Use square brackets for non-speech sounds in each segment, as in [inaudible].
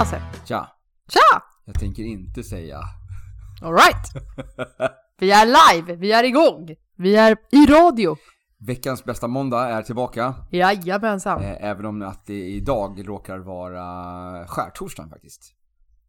Hej Hasse! Tja! Tja! Jag tänker inte säga [laughs] Alright! Vi är live, vi är igång, vi är i radio. Veckans bästa måndag är tillbaka. Jajamensan. Eh, även om att det idag råkar vara skärtorsdagen faktiskt.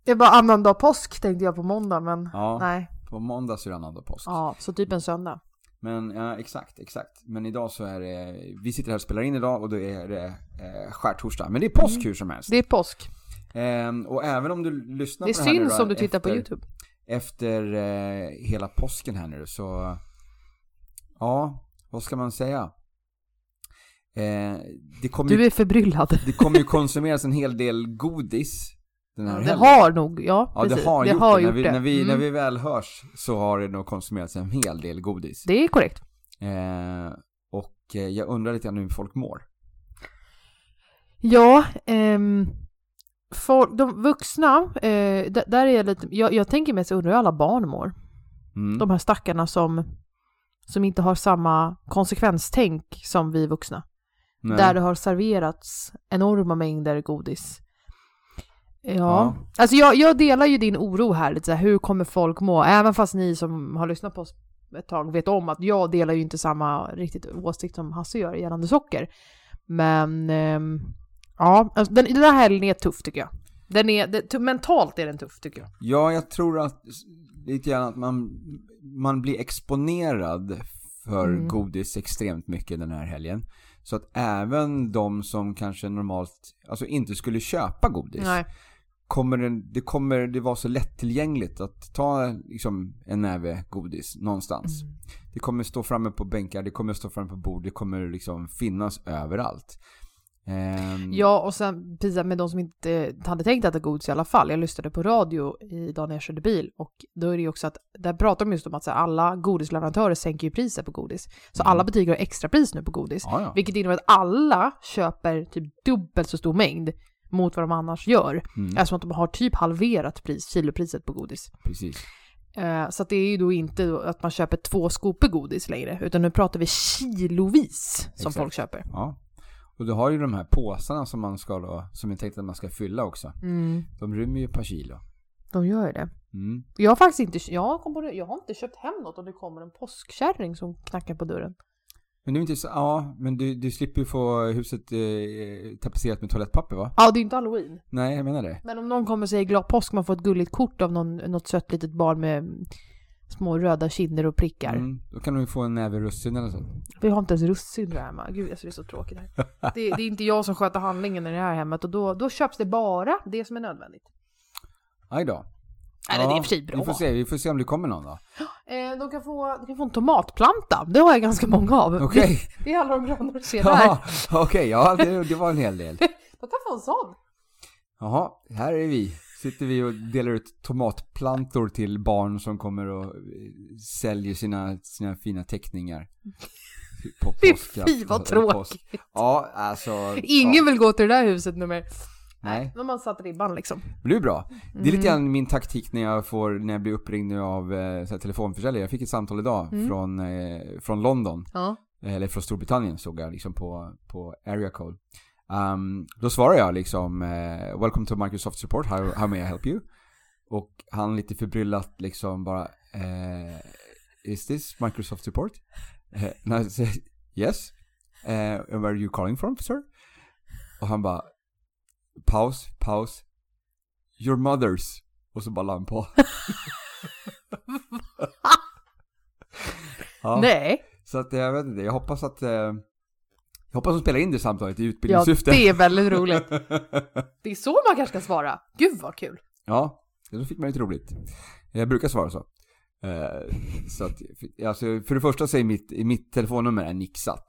Det var annandag påsk tänkte jag på måndag men Ja, nej. på måndag så är det annandag påsk. Ja, så typ en söndag. Men ja, exakt, exakt. Men idag så är det, vi sitter här och spelar in idag och då är det eh, skärtorsdag. Men det är påsk Mm. hur som helst. Det är påsk. Ehm, och även om du lyssnar Det på det här nu syns om du tittar på efter- Youtube. Efter eh, hela påsken här nu så, ja, vad ska man säga? Eh, det kommer Du ju, är förbryllad. det kommer ju konsumeras en hel del godis den här Det helgen. har nog, ja Ja, det precis. har det gjort har det. gjort När, vi, det. När, vi, Mm. när vi väl hörs så har det nog konsumerats en hel del godis. Det är korrekt. Eh, och jag undrar lite grann hur folk mår. Ja, ehm, folk, de vuxna, eh, där är jag lite, jag, jag tänker mest, undrar hur alla barn mår. Mm. De här stackarna som, som inte har samma konsekvenstänk som vi vuxna. Nej. Där det har serverats enorma mängder godis. Ja, Ja. alltså jag, jag delar ju din oro här, lite så här, hur kommer folk må? Även fast ni som har lyssnat på oss ett tag vet om att jag delar ju inte samma riktigt åsikt som Hasse gör gällande socker. Men ehm, ja, alltså, den, den här helgen är tuff tycker jag. Den är, det, mentalt är den tuff tycker jag. Ja, jag tror att lite grann att man, man blir exponerad för Mm. godis extremt mycket den här helgen. Så att även de som kanske normalt, alltså inte skulle köpa godis. Nej. Kommer det, det kommer det vara så lättillgängligt att ta liksom en näve godis någonstans. Mm. Det kommer stå framme på bänkar, det kommer stå framme på bord, det kommer liksom finnas överallt. Ehm, Ja, och sen precis med de som inte hade tänkt äta godis i alla fall. Jag lyssnade på radio idag när jag körde bil och då är det ju också att där pratar de just om att här, alla godisleverantörer sänker ju priset på godis. Så Mm. alla butiker har extrapris nu på godis. ja, ja. Vilket innebär att alla köper typ dubbelt så stor mängd mot vad de annars gör. Mm, Eftersom att de har typ halverat pris, kilopriset på godis. precis. Eh, så det är ju då inte att man köper två skopor godis längre, utan nu pratar vi kilovis som Exakt. folk köper. Ja. Och du har ju de här påsarna som man ska då, som jag tänkte att man ska fylla också. Mm, De rymmer ju ett par kilo. de gör ju det. Mm. Jag har faktiskt inte, jag, kom på det, jag har inte köpt hem något om det kommer en påskkärring som knackar på dörren. Men du är inte så, ja, men du, du slipper ju få huset eh, tapetserat med toalettpapper va? Ja, det är inte halloween. Nej, jag menar det. Men om någon kommer och säger glad påsk, man får ett gulligt kort av någon, något sött litet barn med små röda kinder och prickar. Mm. Då kan du få en näve russin eller så. Vi har inte ens russin där hemma. Gud, alltså det är så tråkigt här. [laughs] Det, det är inte jag som sköter handlingen i det här hemmet och då, då köps det bara det som är nödvändigt. Aj då. Eller det är i och för sig bra. Vi får se, vi får se om det kommer någon då. [gasps] Eh, de, kan få, de kan få en tomatplanta. Det har jag ganska många av. Okej. Det, [laughs] det är alla de gröna du ser [laughs] där. Okej, ja det, det var en hel del. De kan få en sån. Jaha, här är vi. Sitter vi och delar ut tomatplantor till barn som kommer och eh, säljer sina, sina fina teckningar. På Fy påskafton- fy vad tråkigt. Ja, alltså. Ingen ja, vill gå till det där huset nummer. Nej, De har satt ribban liksom. men det är bra. Det är lite Mm. grann min taktik när jag får, när jag blir uppringd nu av eh, så här, telefonförsäljare. Jag fick ett samtal idag Mm. från, eh, från London. Ja. eller från Storbritannien såg jag liksom på, på area code. Um, då svarar jag liksom eh, Welcome to Microsoft support, how, how may I help you? Och han lite förbryllat liksom bara eh, Is this Microsoft support? Eh, and I say, yes. Eh, and where are you calling from sir? Och han bara Paus, paus. Your mothers. Och så bara la han på. [laughs] ja. Nej. Så att jag vet inte, jag hoppas att... Eh, jag hoppas de spelar in det samtalet i Ja, utbildningssyfte. det är väldigt roligt. [laughs] Det är så man kanske ska svara. Gud vad kul. ja, då fick man ju roligt. Jag brukar svara så. Eh, så att, för, alltså, för det första så är mitt, mitt telefonnummer är nixat.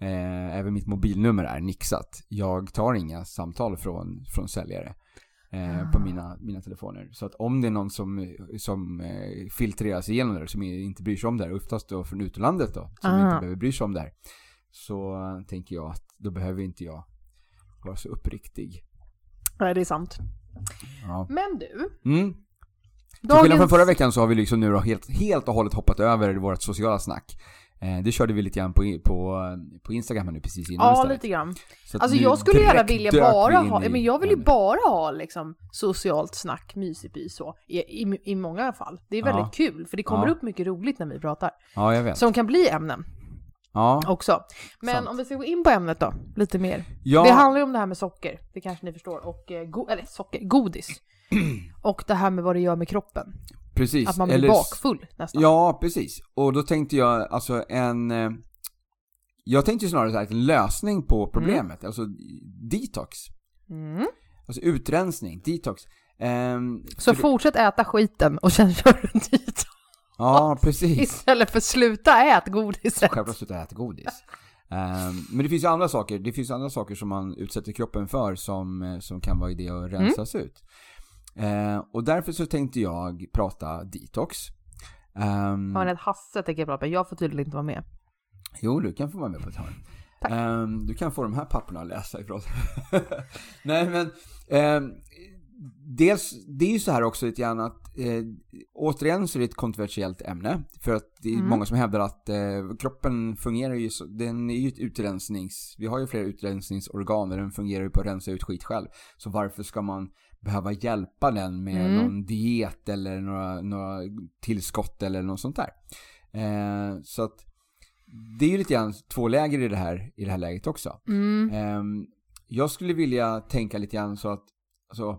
Eh, även mitt mobilnummer är nixat. Jag tar inga samtal från, från säljare eh, på Ah. mina, mina telefoner. Så att om det är någon som, som filtreras igenom det, som inte bryr sig om det här, oftast då från utlandet då, som Ah. inte behöver bry sig om det här. Så tänker jag att då behöver inte jag vara så uppriktig. Nej, det är sant. Ja. Men du, Mm. Till skillnad från dagens... förra veckan så har vi liksom nu helt, helt och hållet hoppat över vårt sociala snack. Eh, det körde vi lite grann på, på, på Instagram nu precis innan Ja, istället. lite grann. Alltså jag skulle gärna vilja bara ha, men jag vill ju bara ha liksom socialt snack, mysigt så, i, i, i många fall. Det är väldigt kul, för det kommer Ja. upp mycket roligt när vi pratar. Ja, jag vet. Som kan bli ämnen Ja. också. Men Sant. om vi ska gå in på ämnet då, lite mer. ja. Det handlar ju om det här med socker, det kanske ni förstår, och eh, go- eller socker, godis. [clears throat] och det här med vad det gör med kroppen. precis. Att man blir Eller- bakfull nästan. Ja, precis. Och då tänkte jag, alltså en... eh, Jag tänkte ju snarare så här, en lösning på problemet, alltså detox. Mm. Alltså utrensning, detox. Ehm, Så fortsätt äta skiten och sen [laughs] kör du dit. Ja, precis. Istället för sluta ät godiset. Självklart sluta äta godis. Ehm, men det finns ju andra saker, det finns andra saker som man utsätter kroppen för som, eh, som kan vara idé att rensas ut. Ehm, och därför så tänkte jag prata detox. Um, Ja, men Hasse tänker jag prata. Jag får tydligen inte vara med. Jo, du kan få vara med på ett hörn. Ehm, du kan få de här papperna att läsa ifrån. [laughs] Nej, men ehm, dels, det är ju så här också lite grann att eh, återigen så är det ett kontroversiellt ämne. För att det är Mm. många som hävdar att eh, kroppen fungerar ju så, den är ju ett utrensnings, vi har ju flera utrensningsorgan och den fungerar ju på att rensa ut skit själv. Så varför ska man behöva hjälpa den med Mm. någon diet eller några, några tillskott eller något sånt där. Eh, så att det är ju lite grann två läger i det här, i det här läget också. Mm. Ehm, jag skulle vilja tänka lite grann så att, alltså,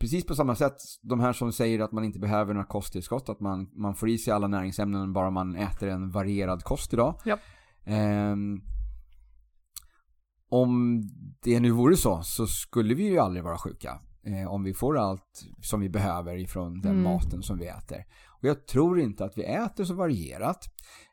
precis på samma sätt, de här som säger att man inte behöver några kosttillskott, att man, man får i sig alla näringsämnen bara man äter en varierad kost idag. Ja. Ehm, om det nu vore så, så skulle vi ju aldrig vara sjuka. Eh, om vi får allt som vi behöver ifrån den Mm. maten som vi äter. Och jag tror inte att vi äter så varierat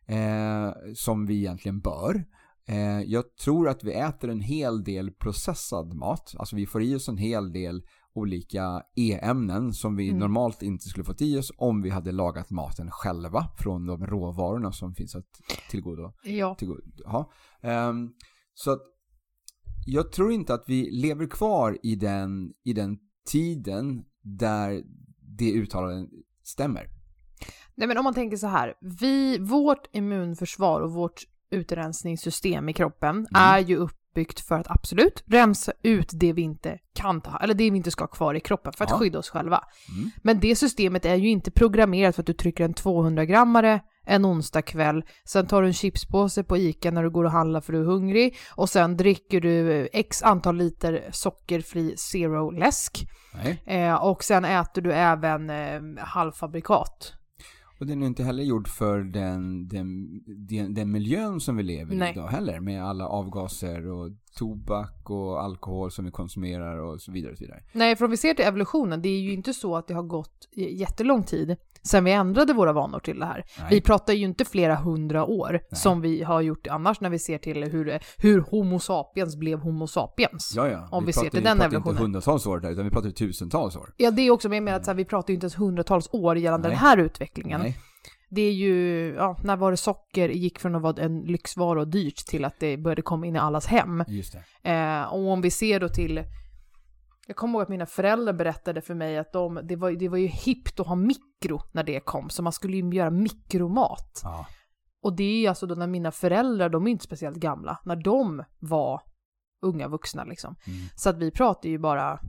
eh, som vi egentligen bör. Eh, jag tror att vi äter en hel del processad mat. Alltså vi får i oss en hel del olika E-ämnen som vi Mm. normalt inte skulle fått i oss om vi hade lagat maten själva från de råvarorna som finns att tillgodo. Ja. tillgodo ja. Ehm, så att jag tror inte att vi lever kvar i den, i den tiden där det uttalandet stämmer. Nej men om man tänker så här, vi, vårt immunförsvar och vårt utrensningssystem i kroppen Mm. är ju uppbyggt för att absolut rensa ut det vi inte kan ta, eller det vi inte ska ha kvar i kroppen för att Ja. skydda oss själva. Mm. Men det systemet är ju inte programmerat för att du trycker en 200-grammare en onsdag kväll, sen tar du en chipspåse på ICA när du går och handlar för du är hungrig och sen dricker du x antal liter sockerfri zero-läsk Nej. eh, och sen äter du även eh, halvfabrikat. Och den är inte heller gjord för den, den, den, den miljön som vi lever i Nej. idag heller. Med alla avgaser och tobak och alkohol som vi konsumerar och så vidare. Och så vidare. Nej, för om vi ser till evolutionen, det är ju inte så att det har gått jättelång tid sen vi ändrade våra vanor till det här. Nej. Vi pratar ju inte flera hundra år som vi har gjort annars när vi ser till hur, hur Homo sapiens blev Homo sapiens. Ja, ja. Om vi ser pratar- till den pratar evolutionen. inte hundratals år där, utan vi pratar tusentals år. Ja, det är också, men jag menar att så här, vi pratar ju inte ens hundratals år gällande Nej. den här utvecklingen. Nej. Det är ju, ja, när var det socker gick från att vara en lyxvara och dyrt till att det började komma in i allas hem. Just det. Eh, och om vi ser då till, jag kommer ihåg att mina föräldrar berättade för mig att de, det, var, det var ju hippt att ha mikro när det kom, så man skulle ju göra mikromat. Ja. Och det är ju alltså då när mina föräldrar, de är inte speciellt gamla, när de var unga vuxna liksom. Mm. Så att vi pratar ju bara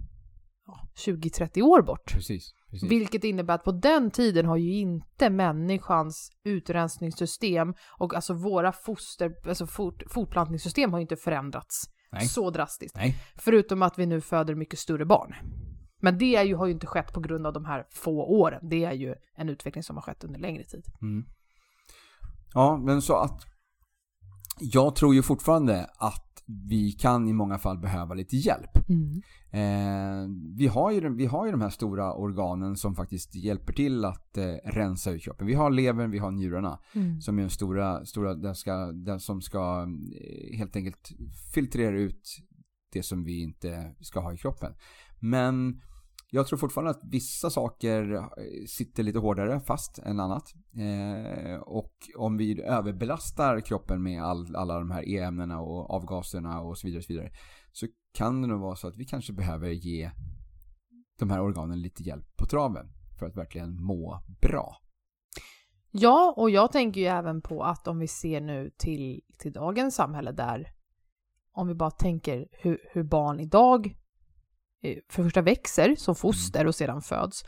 ja, 20-30 år bort. Precis. Precis. Vilket innebär att på den tiden har ju inte människans utrensningssystem och alltså våra foster, alltså fort, fortplantningssystem har ju inte förändrats Nej. så drastiskt. Nej. Förutom att vi nu föder mycket större barn. Men det är ju, har ju inte skett på grund av de här få åren. Det är ju en utveckling som har skett under längre tid. Mm. Ja, men så att jag tror ju fortfarande att vi kan i många fall behöva lite hjälp. Mm. Eh, vi, har ju, vi har ju de här stora organen som faktiskt hjälper till att eh, rensa ut kroppen. Vi har levern, vi har njurarna Mm. som är den stora, stora den, ska, den som ska eh, helt enkelt filtrera ut det som vi inte ska ha i kroppen. Men jag tror fortfarande att vissa saker eh, sitter lite hårdare fast än annat. Eh, och om vi överbelastar kroppen med all, alla de här e-ämnena och avgaserna och så vidare, och så vidare så kan det nog vara så att vi kanske behöver ge de här organen lite hjälp på traven för att verkligen må bra. Ja, och jag tänker ju även på att om vi ser nu till, till dagens samhälle där, om vi bara tänker hur, hur barn idag för det första växer som foster och sedan föds.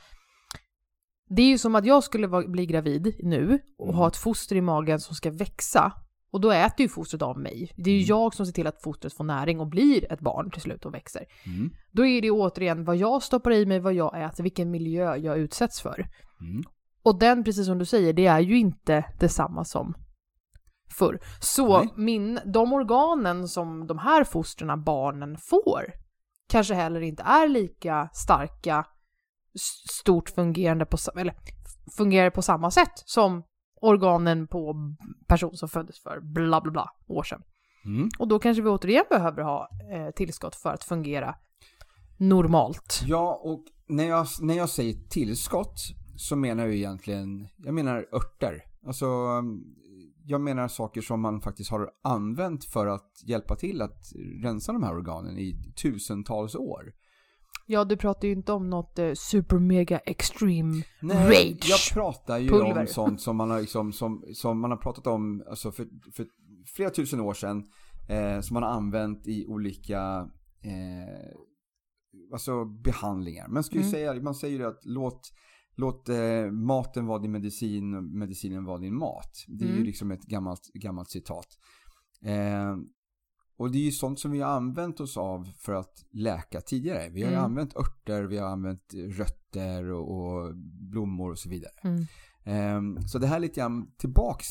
Det är ju som att jag skulle vara, bli gravid nu och Mm. ha ett foster i magen som ska växa. Och då äter ju fostret av mig. Det är ju Mm. jag som ser till att fostret får näring och blir ett barn till slut och växer. Mm. Då är det återigen vad jag stoppar i mig, vad jag äter, vilken miljö jag utsätts för. Mm. Och den, precis som du säger, det är ju inte detsamma som förr. Så Nej. min, de organen som de här fosterna, barnen, får kanske heller inte är lika starka, stort fungerande på, eller fungerar på samma sätt som organen på person som föddes för bla bla bla år sedan. Mm. Och då kanske vi återigen behöver ha eh, tillskott för att fungera normalt. Ja, och när jag, när jag säger tillskott så menar jag egentligen, jag menar örter. Alltså, jag menar saker som man faktiskt har använt för att hjälpa till att rensa de här organen i tusentals år. Ja, du pratar ju inte om något eh, super mega extreme Nej, rage. jag pratar ju Pulver. om sånt som man har, liksom, som, som man har pratat om alltså för, för flera tusen år sedan. Eh, som man har använt i olika eh, alltså behandlingar. Man, ju Mm. säga, man säger ju att låt, låt eh, maten vara din medicin och medicinen vara din mat. Det är ju Mm. liksom ett gammalt, gammalt citat. Eh, och det är ju sånt som vi har använt oss av för att läka tidigare. Vi har ju Mm. använt örter, vi har använt rötter och, och blommor och så vidare. Mm. Ehm, så det här är lite grann tillbaks,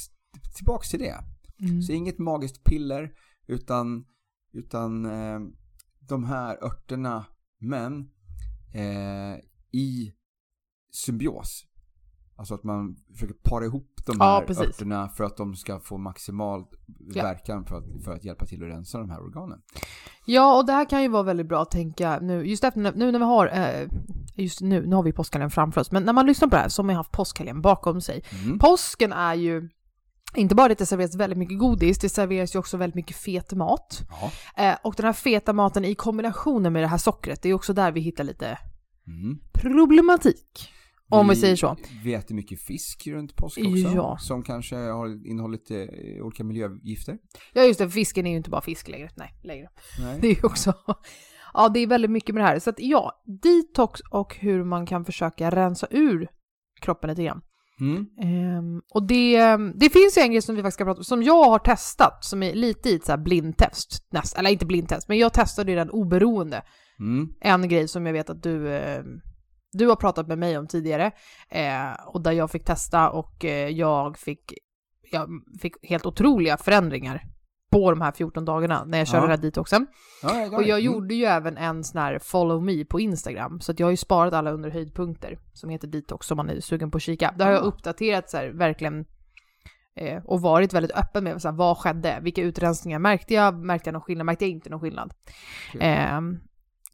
tillbaks till det. Mm. Så inget magiskt piller utan, utan eh, de här örterna men eh, i symbios. Alltså att man försöker para ihop de Ja, här precis. örterna för att de ska få maximal Ja. verkan för att, för att hjälpa till att rensa de här organen. Ja, och det här kan ju vara väldigt bra att tänka nu, just efter nu när vi har, eh, just nu, nu har vi påskhelgen framför oss, men när man lyssnar på det här, som har haft påskhelgen bakom sig. Mm. Påsken är ju inte bara att det serveras väldigt mycket godis, det serveras ju också väldigt mycket fet mat. Ja. Eh, och den här feta maten i kombinationen med det här sockret, det är också där vi hittar lite Mm. problematik. Om vi säger så. Vi äter mycket fisk runt påsk också. Ja. Som kanske har innehållit eh, olika miljögifter. Ja just det, fisken är ju inte bara fisk längre. Nej, längre. Nej. [laughs] Det är ju också... Ja, det är väldigt mycket med det här. Så att ja, detox och hur man kan försöka rensa ur kroppen lite grann. Mm. Ehm, och det, det finns ju en grej som vi faktiskt ska prata om, som jag har testat, som är lite i ett så här blindtest. Näst, eller inte blindtest, men jag testade ju den oberoende. Mm. En grej som jag vet att du, eh, du har pratat med mig om tidigare, eh, och där jag fick testa och eh, jag fick, jag fick helt otroliga förändringar på de här 14 dagarna när jag körde Ja. den här detoxen. Ja, Och jag mm. gjorde ju även en sån här follow me på Instagram, så jag har ju sparat alla under höjdpunkter som heter detox om man är sugen på att kika. Där har jag Ah. uppdaterat så här, verkligen eh, och varit väldigt öppen med så här, vad skedde, vilka utrensningar märkte jag, märkte jag någon skillnad, märkte jag inte någon skillnad. Ehm,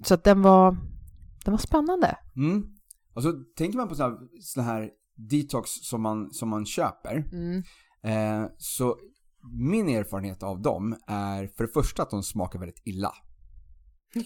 så att den var, den var spännande. Mm. Och så tänker man på sådana här, såna här detox som man, som man köper. Mm. Eh, så min erfarenhet av dem är för det första att de smakar väldigt illa.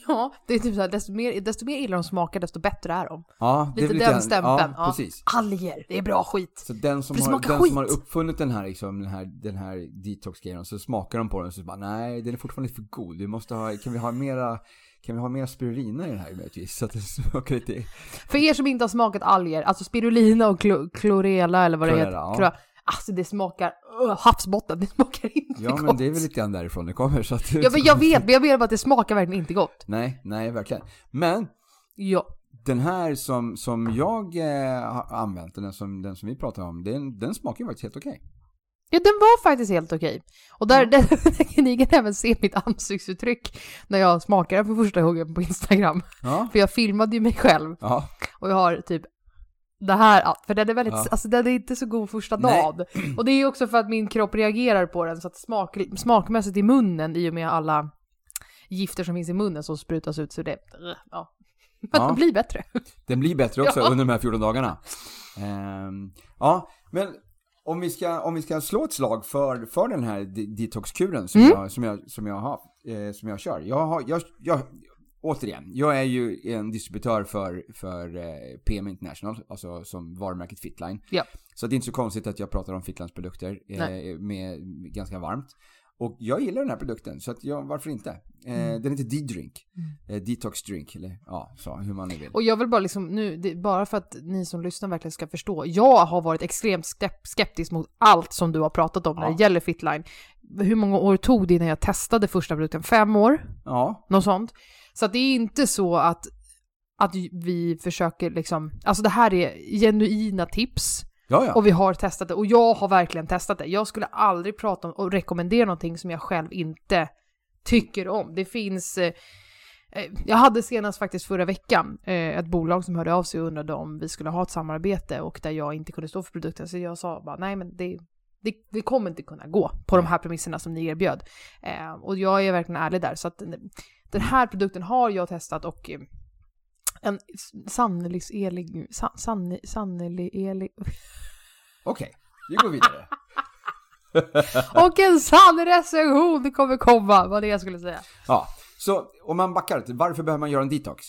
Ja, det är typ så här, desto mer, desto mer illa de smakar, desto bättre är de. Ja, Lite väl den stämpeln. Ja, Ja. precis. Alger, det är bra skit. Så den som, Det har, den som har uppfunnit den här, liksom, den här, den här detox-grejen, så smakar de på den och så bara nej, den är fortfarande för god. Vi måste ha, kan vi ha mera, kan vi ha mera spirulina i den här möjligtvis? Så att det [laughs] smakar lite... För er som inte har smakat alger, alltså spirulina och klo, klorela eller vad det Chlorella, heter. ja. Alltså det smakar, uh, havsbotten, det smakar inte Ja, gott. men det är väl lite grann därifrån det kommer. Så att, Ja, men jag vet, men jag menar bara att det smakar verkligen inte gott. Nej, nej, verkligen. Men Ja. den här som, som jag eh, har använt, den som, den som vi pratar om, den, den smakar ju faktiskt helt okej. Ja, den var faktiskt helt okej. Och där, där, [laughs] där kan ni även se mitt ansiktsuttryck när jag smakar den för första gången på Instagram. Ja. [laughs] För jag filmade ju mig själv Ja. och jag har typ det här, för den är väldigt, Ja. alltså den är inte så god första dagen. [clears throat] Och det är ju också för att min kropp reagerar på den så att smak, smakmässigt i munnen i och med alla gifter som finns i munnen som sprutas ut så det, ja. Men [laughs] Ja. det blir bättre. Den blir bättre också under de här 14 dagarna. Ehm, ja, men om vi, ska, om vi ska slå ett slag för, för den här de- detoxkuren som, Mm. jag, som, jag, som, jag har, eh, som jag kör. Jag har, jag, jag, återigen, jag är ju en distributör för, för eh, PM International, alltså som varumärket Fitline. Ja. Så det är inte så konstigt att jag pratar om Fitlines produkter eh, med, ganska varmt. Och jag gillar den här produkten, så att jag, varför inte? Eh, Mm. Den heter D-Drink. Eh, detox drink, eller ja, så, hur man nu vill. Och jag vill bara liksom nu, det, bara för att ni som lyssnar verkligen ska förstå. Jag har varit extremt skep- skeptisk mot allt som du har pratat om när Ja. det gäller Fitline. Hur många år tog det innan jag testade första produkten? Fem år? Ja, Något sånt. Så att det är inte så att, att vi försöker liksom, alltså det här är genuina tips ja, ja. och vi har testat det och jag har verkligen testat det. Jag skulle aldrig prata om och rekommendera någonting som jag själv inte tycker om. Det finns eh, eh, jag hade senast faktiskt förra veckan eh, ett bolag som hörde av sig och undrade om vi skulle ha ett samarbete och där jag inte kunde stå för produkten. Så jag sa bara nej men det, det, det kommer inte kunna gå på de här premisserna som ni erbjöd. Eh, och jag är verkligen ärlig där. Så att eh, den- här produkten har jag testat och eh, en sannolikt elig, san, sann, sannolikt elig, Okej, vi går vidare. [laughs] och en sann recension kommer komma, var det jag skulle säga. Ja, så om man backar varför behöver man göra en detox?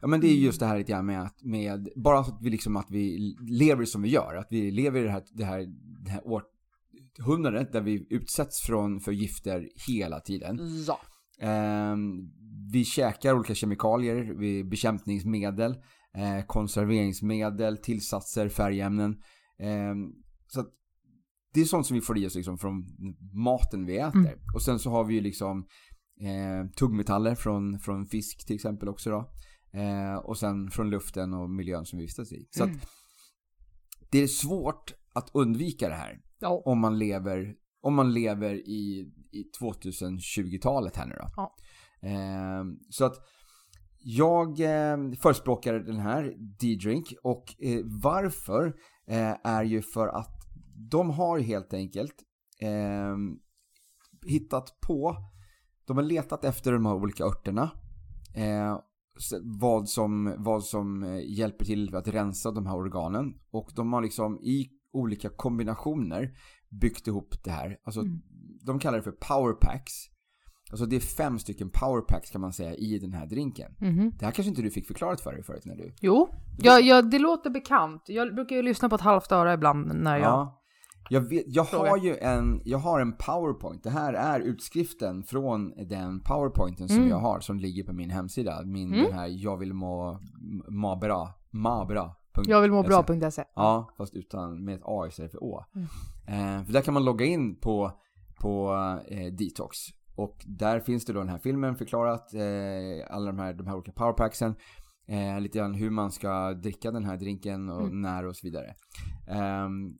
Ja men det är just det här lite grann med att, med, bara att vi liksom att vi lever som vi gör, att vi lever i det här, det här, det här århundradet där vi utsätts från, för gifter hela tiden. Ja. Ehm, vi käkar olika kemikalier, bekämpningsmedel, eh, konserveringsmedel, tillsatser, färgämnen. Ehm, så att det är sånt som vi får i oss liksom från maten vi äter. Mm. Och sen så har vi ju liksom eh, tungmetaller från, från fisk till exempel också då. Eh, och sen från luften och miljön som vi vistas i. Så Mm. att det är svårt att undvika det här Ja. om man lever, om man lever i, i 2020-talet här nu då. Ja. Eh, så att jag eh, förespråkar den här D-Drink och eh, varför eh, är ju för att de har helt enkelt eh, hittat på, de har letat efter de här olika örterna. Eh, vad som, vad som eh, hjälper till att rensa de här organen. Och de har liksom i olika kombinationer byggt ihop det här. Alltså, Mm. de kallar det för powerpacks. Alltså det är fem stycken powerpacks kan man säga i den här drinken. Mhm. Det här kanske inte du fick förklarat för dig förut när du... Jo, ja, ja, det låter bekant. Jag brukar ju lyssna på ett halvt öra ibland när jag... Ja. Jag, vet, jag har ju en, jag har en powerpoint. Det här är utskriften från den powerpointen som Mm. jag har som ligger på min hemsida. Min Mm. den här jag vill må, må bra, ma bra. Jag vill må bra.se. Ja, fast utan med ett A istället för Å. Mm. Eh, för där kan man logga in på, på eh, Detox. Och där finns det då den här filmen förklarat, eh, alla de här, de här olika powerpacksen. Eh, lite grann hur man ska dricka den här drinken och Mm. när och så vidare. Ehm,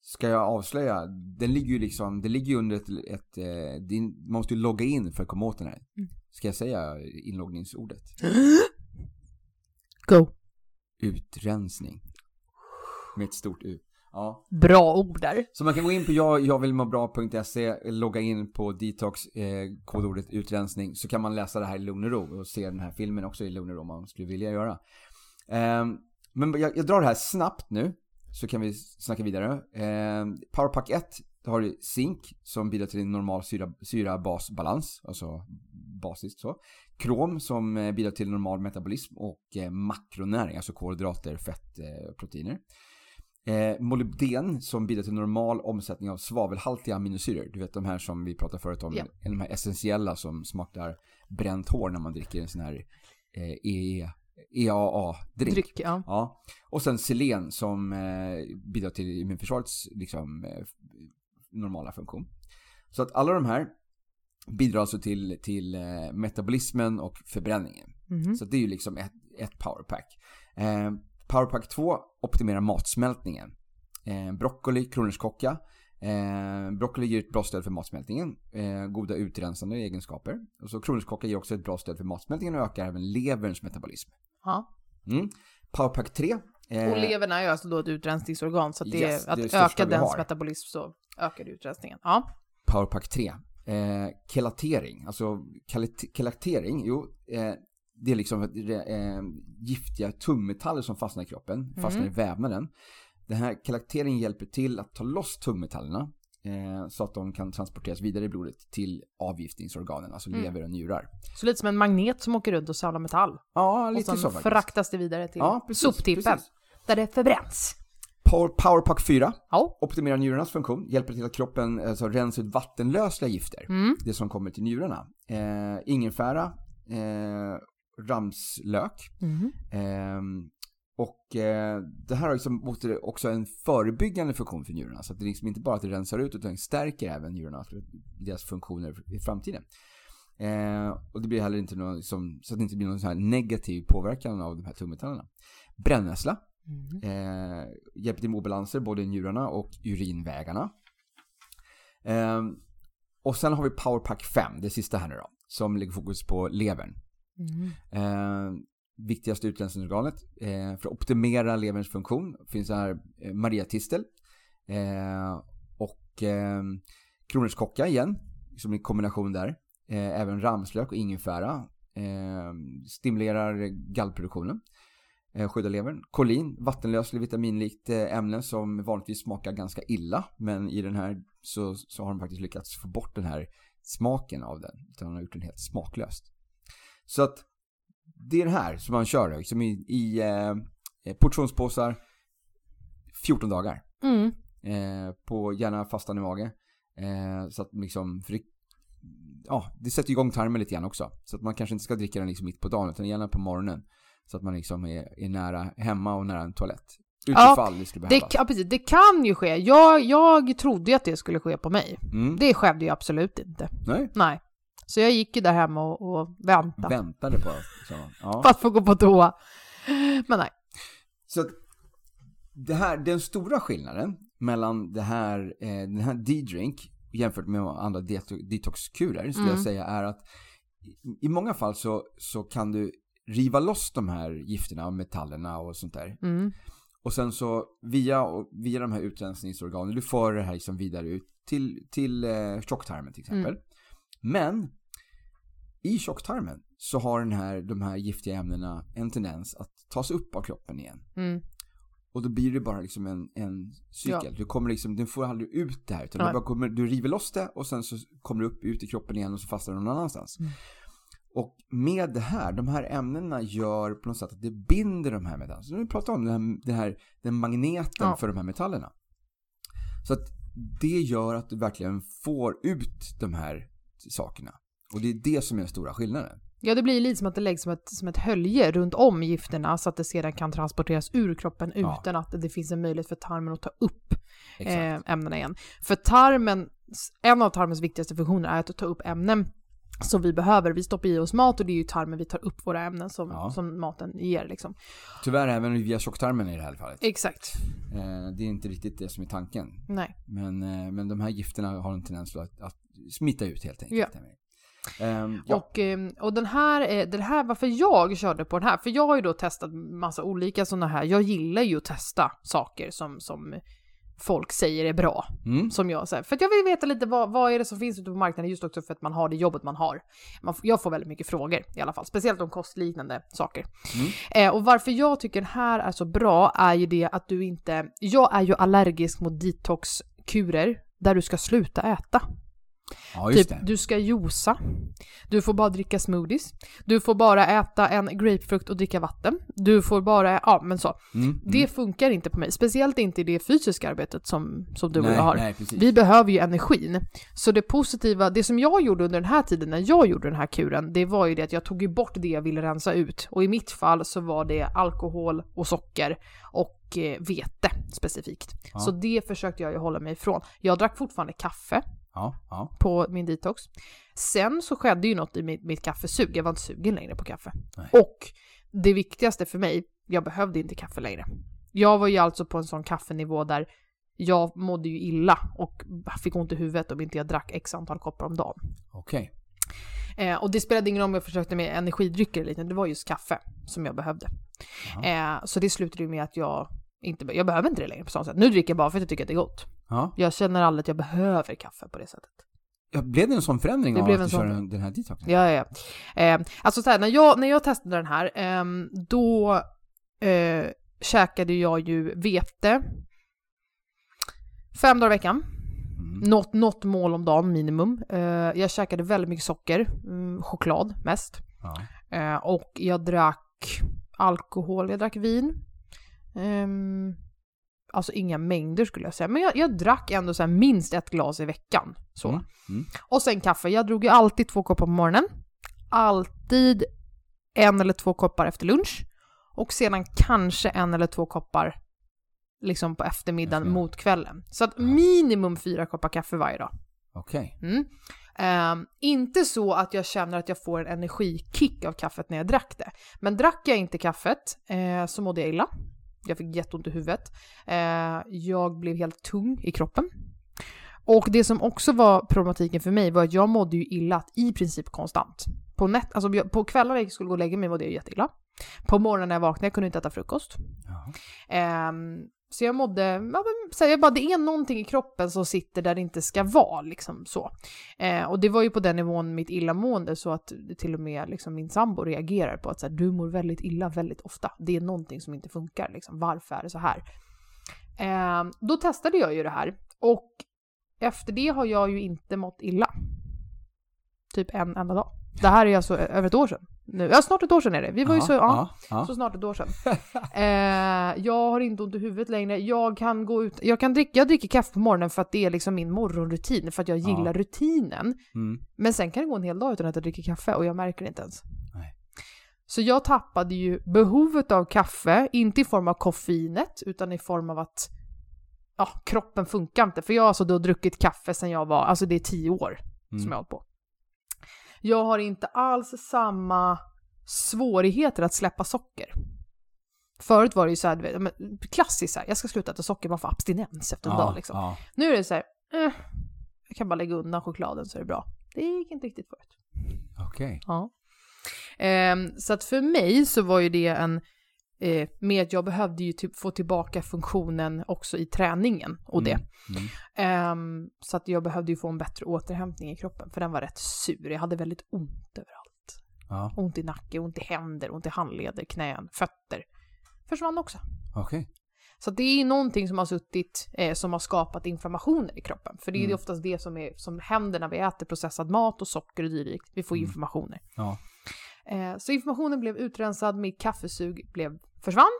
ska jag avslöja? Den ligger ju liksom, det ligger ju under ett, ett eh, din, man måste ju logga in för att komma åt den här. Mm. Ska jag säga inloggningsordet? [gasps] Go. Utrensning. Med ett stort U. Ja. Bra ord där. Så man kan gå in på jag, jag vill må bra.se, logga in på detox, eh, kodordet utrensning, så kan man läsa det här i lugn och ro och se den här filmen också i lugn och ro om man skulle vilja göra. Ehm, men jag, jag drar det här snabbt nu, så kan vi snacka vidare. Ehm, Powerpack 1, då har du zink som bidrar till en normal syra, syra-basbalans, alltså basiskt så. Krom som eh, bidrar till normal metabolism och eh, makronäring, alltså kolhydrater, fett, eh, proteiner. Eh, molybden som bidrar till normal omsättning av svavelhaltiga aminosyror. Du vet de här som vi pratade förut om. Ja. De här essentiella som smakar bränt hår när man dricker en sån här eh, EE, EAA-drink. Dryck, ja. Ja. Och sen selen som eh, bidrar till immunförsvarets liksom, eh, normala funktion. Så att alla de här bidrar alltså till, till eh, metabolismen och förbränningen. Mhm. Så det är ju liksom ett, ett powerpack. Powerpack 2 optimerar matsmältningen. Eh, broccoli, kronärtskocka Eh, broccoli ger ett bra stöd för matsmältningen, eh, goda utrensande egenskaper. Och så kronärtskocka ger också ett bra stöd för matsmältningen och ökar även leverns metabolism. Ja. Mm. Powerpack 3. eh, Och levern är ju alltså då ett utrensningsorgan, så att, det, Yes, det är det att öka dens metabolism så ökar utrensningen. Ja. Powerpack 3. Eh, kelatering. Alltså kelat- kelatering, jo, eh, det är liksom eh, giftiga tungmetaller som fastnar i kroppen, fastnar i vävnaden. Den här kelateringen hjälper till att ta loss tungmetallerna eh, så att de kan transporteras vidare i blodet till avgiftningsorganen, alltså lever och njurar. Så lite som en magnet som åker runt och samlar metall. Ja, Och lite sen så faktiskt. fraktas det vidare till Ja, precis, soptippen. precis. Där det förbränns. Power, Powerpack 4 Ja. optimerar njurarnas funktion, hjälper till att kroppen alltså, rensar ut vattenlösliga gifter. Mm. Det som kommer till njurarna. Eh, ingefära, eh, ramslök. Mhm. Ehm, och eh, det här har liksom också- en förebyggande funktion för njurarna. Så det är liksom inte bara att det rensar ut utan stärker även njurarna, deras funktioner i framtiden. Eh, och det blir heller inte någon, liksom, så att det inte blir någon sån här negativ påverkan av de här tungmetallerna. Brännässla Mm. eh, hjälper till med obalanser både i njurarna och urinvägarna. Eh, och sen har vi Powerpack 5, det sista här nu då, som lägger fokus på levern. Mm. Eh, viktigaste utrensningsorganet. Eh, för att optimera leverns funktion finns här eh, Maria Mariatistel eh, och eh, kronärtskocka igen, som en kombination där. Eh, även ramslök och ingefära eh, stimulerar gallproduktionen. Eh, skyddar levern. Kolin, vattenlöslig vitaminlikt eh, ämne som vanligtvis smakar ganska illa. Men i den här så, så har de faktiskt lyckats få bort den här smaken av den. Utan de har gjort den helt smaklöst. Så att det är det här som man kör liksom i, i eh, portionspåsar 14 dagar. Mm. Eh, på gärna fastande mage. Eh, så att liksom, för det, ja, det sätter igång tarmen lite grann också. Så att man kanske inte ska dricka den liksom mitt på dagen utan gärna på morgonen. Så att man liksom är, är nära hemma och nära en toalett. Utifall det skulle Det, behövas. ja, precis, det kan ju ske. Jag, jag trodde ju att det skulle ske på mig. Mm. Det skedde ju absolut inte. Nej, Nej. Så jag gick ju där hemma och, och väntade väntade på. Så, ja. på att få gå på toa. Men nej. Så det här, den stora skillnaden mellan det här, eh, den här D-drink jämfört med andra det- detoxkurer skulle Mm. jag säga är att i, många fall så, så kan du riva loss de här gifterna och metallerna och sånt där. Mm. Och sen så via, via de här utrensningsorganen, du får det här liksom vidare ut till, till eh, tjocktarmen till exempel. Men i tjocktarmen så har den här, de här giftiga ämnena en tendens att tas upp av kroppen igen. Mm. Och då blir det bara liksom en, en cykel. Du kommer liksom, du får aldrig ut det här. Utan du, bara kommer, du river loss det och sen så kommer det upp ut i kroppen igen och så fastnar det någon annanstans. Mm. Och med det här, de här ämnena gör på något sätt att det binder de här metallerna. Så nu pratar om den här, den här den magneten Ja. för de här metallerna. Så att det gör att du verkligen får ut de här sakerna. Och det är det som är den stora skillnaden. Ja, det blir lite som att det läggs som ett, som ett hölje runt om gifterna så att det sedan kan transporteras ur kroppen Ja. utan att det finns en möjlighet för tarmen att ta upp eh, ämnena igen. För tarmen, en av tarmens viktigaste funktioner är att ta upp ämnen som vi behöver. Vi stoppar i oss mat och det är ju tarmen vi tar upp våra ämnen som, Ja. som maten ger. Liksom. Tyvärr även via tjocktarmen i det här fallet. Exakt. Eh, det är inte riktigt det som är tanken. Nej. Men, eh, men de här gifterna har en tendens att, att smitta ut helt enkelt. Ja. Ehm, ja. Och, eh, och den här, eh, den här, varför jag körde på den här, för jag har ju då testat massa olika sådana här, jag gillar ju att testa saker som, som folk säger är bra. Mm. Som jag säger. För att jag vill veta lite vad, vad är det som finns ute på marknaden just också för att man har det jobbet man har. Man, jag får väldigt mycket frågor i alla fall, speciellt om kostliknande saker. Mm. Eh, och varför jag tycker den här är så bra är ju det att du inte, jag är ju allergisk mot detoxkurer där du ska sluta äta. Ja, Typ, det. du ska josa. Du får bara dricka smoothies. Du får bara äta en grapefrukt och dricka vatten. Du får bara, ja men så. Mm. Det funkar inte på mig. Speciellt inte i det fysiska arbetet som, som du och nej, jag har. Nej. Vi behöver ju energin. Så det positiva, det som jag gjorde under den här tiden när jag gjorde den här kuren, det var ju det att jag tog ju bort det jag ville rensa ut. Och i mitt fall så var det alkohol och socker och eh, vete specifikt. Ja. Så det försökte jag ju hålla mig ifrån. Jag drack fortfarande kaffe Ja, ja. på min detox. Sen så skedde ju något i mitt, mitt kaffesug, jag var inte sugen längre på kaffe. Nej. Och det viktigaste för mig, jag behövde inte kaffe längre. Jag var ju alltså på en sån kaffenivå där jag mådde ju illa och fick ont i huvudet om inte jag drack x antal koppar om dagen. Okej. Eh, och det spelade ingen roll om jag försökte med energidrycker eller liknande, det var just kaffe som jag behövde. Eh, så det slutade ju med att jag inte, jag behöver inte det längre på sånt sätt. Nu dricker jag bara för att jag tycker att det är gott. Ja. Jag känner aldrig att jag behöver kaffe på det sättet. ja. Blev det en sån förändring Det av blev att en du sån den här detoxen? Ja, ja, ja. Eh, alltså så här, när jag, när jag testade den här, ehm, då eh, käkade jag ju vete fem dagar i veckan. Mm. Något, något mål om dagen minimum. Eh, jag käkade väldigt mycket socker, mm, choklad mest. Ja. Eh, och jag drack alkohol, jag drack vin. Ehm, alltså inga mängder skulle jag säga, men jag, jag drack ändå så minst ett glas i veckan. Så. Mm. Mm. Och sen kaffe. Jag drog ju alltid två koppar på morgonen. Alltid en eller två koppar efter lunch. Och sedan kanske en eller två koppar liksom på eftermiddagen Eftermiddag. mot kvällen. Så att minimum fyra koppar kaffe varje dag. Okej. Mm. Ehm, inte så att jag känner att jag får en energikick av kaffet när jag drack det. Men drack jag inte kaffet eh, så mådde jag illa. Jag fick jätteont i huvudet. Eh, jag blev helt tung i kroppen. Och det som också var problematiken för mig var att jag mådde ju illa i princip konstant. På, nät, alltså jag- på kvällar när jag skulle gå och lägga mig mådde jag jätteilla. På morgonen när jag vaknade jag kunde inte äta frukost. Ja. Ehm, så jag mådde, ja, men, så här, jag bara, det är någonting i kroppen som sitter där det inte ska vara, liksom så. Eh, och det var ju på den nivån mitt illamående så att till och med liksom, min sambo reagerar på att så här, du mår väldigt illa väldigt ofta. Det är någonting som inte funkar, liksom. varför är det så här? Eh, då testade jag ju det här och efter det har jag ju inte mått illa. Typ en enda dag. Det här är alltså över ett år sedan. Nu. Ja, snart ett år sedan är det. Vi var ju så, ja, ja, så snart ett år sedan. [laughs] eh, jag har inte ont i huvudet längre. Jag kan gå ut, jag kan dricka, jag dricker kaffe på morgonen för att det är liksom min morgonrutin, för att jag Ja. gillar rutinen. Mm. Men sen kan det gå en hel dag utan att jag dricker kaffe och jag märker det inte ens. Nej. Så jag tappade ju behovet av kaffe, inte i form av koffeinet, utan i form av att ja, kroppen funkar inte. För jag har alltså då druckit kaffe sedan jag var, alltså det är tio år som Mm. jag har hållit på. Jag har inte alls samma svårigheter att släppa socker. Förut var det ju så här, klassiskt så här, jag ska sluta äta socker, man får abstinens efter en dag liksom. ja. Nu är det så här, eh, jag kan bara lägga undan chokladen så är det bra. Det gick inte riktigt förut. Okej. Ja. Ehm, så att för mig så var ju det en, eh, med jag behövde ju typ få tillbaka funktionen också i träningen och det. Mm. Mm. Ehm, så att jag behövde ju få en bättre återhämtning i kroppen, för den var rätt sur. Jag hade väldigt ont överallt. Ja. Ont i nacke, ont i händer, ont i handleder, knän, fötter. Försvann också. Okej. Så det är någonting som har suttit, eh, som har skapat inflammationer i kroppen. För det är ju Mm. oftast det som, är, som händer när vi äter processad mat och socker och dylikt. Vi får Mm. inflammationer. Ja. Eh, så informationen blev utrensad, mitt kaffesug blev, försvann.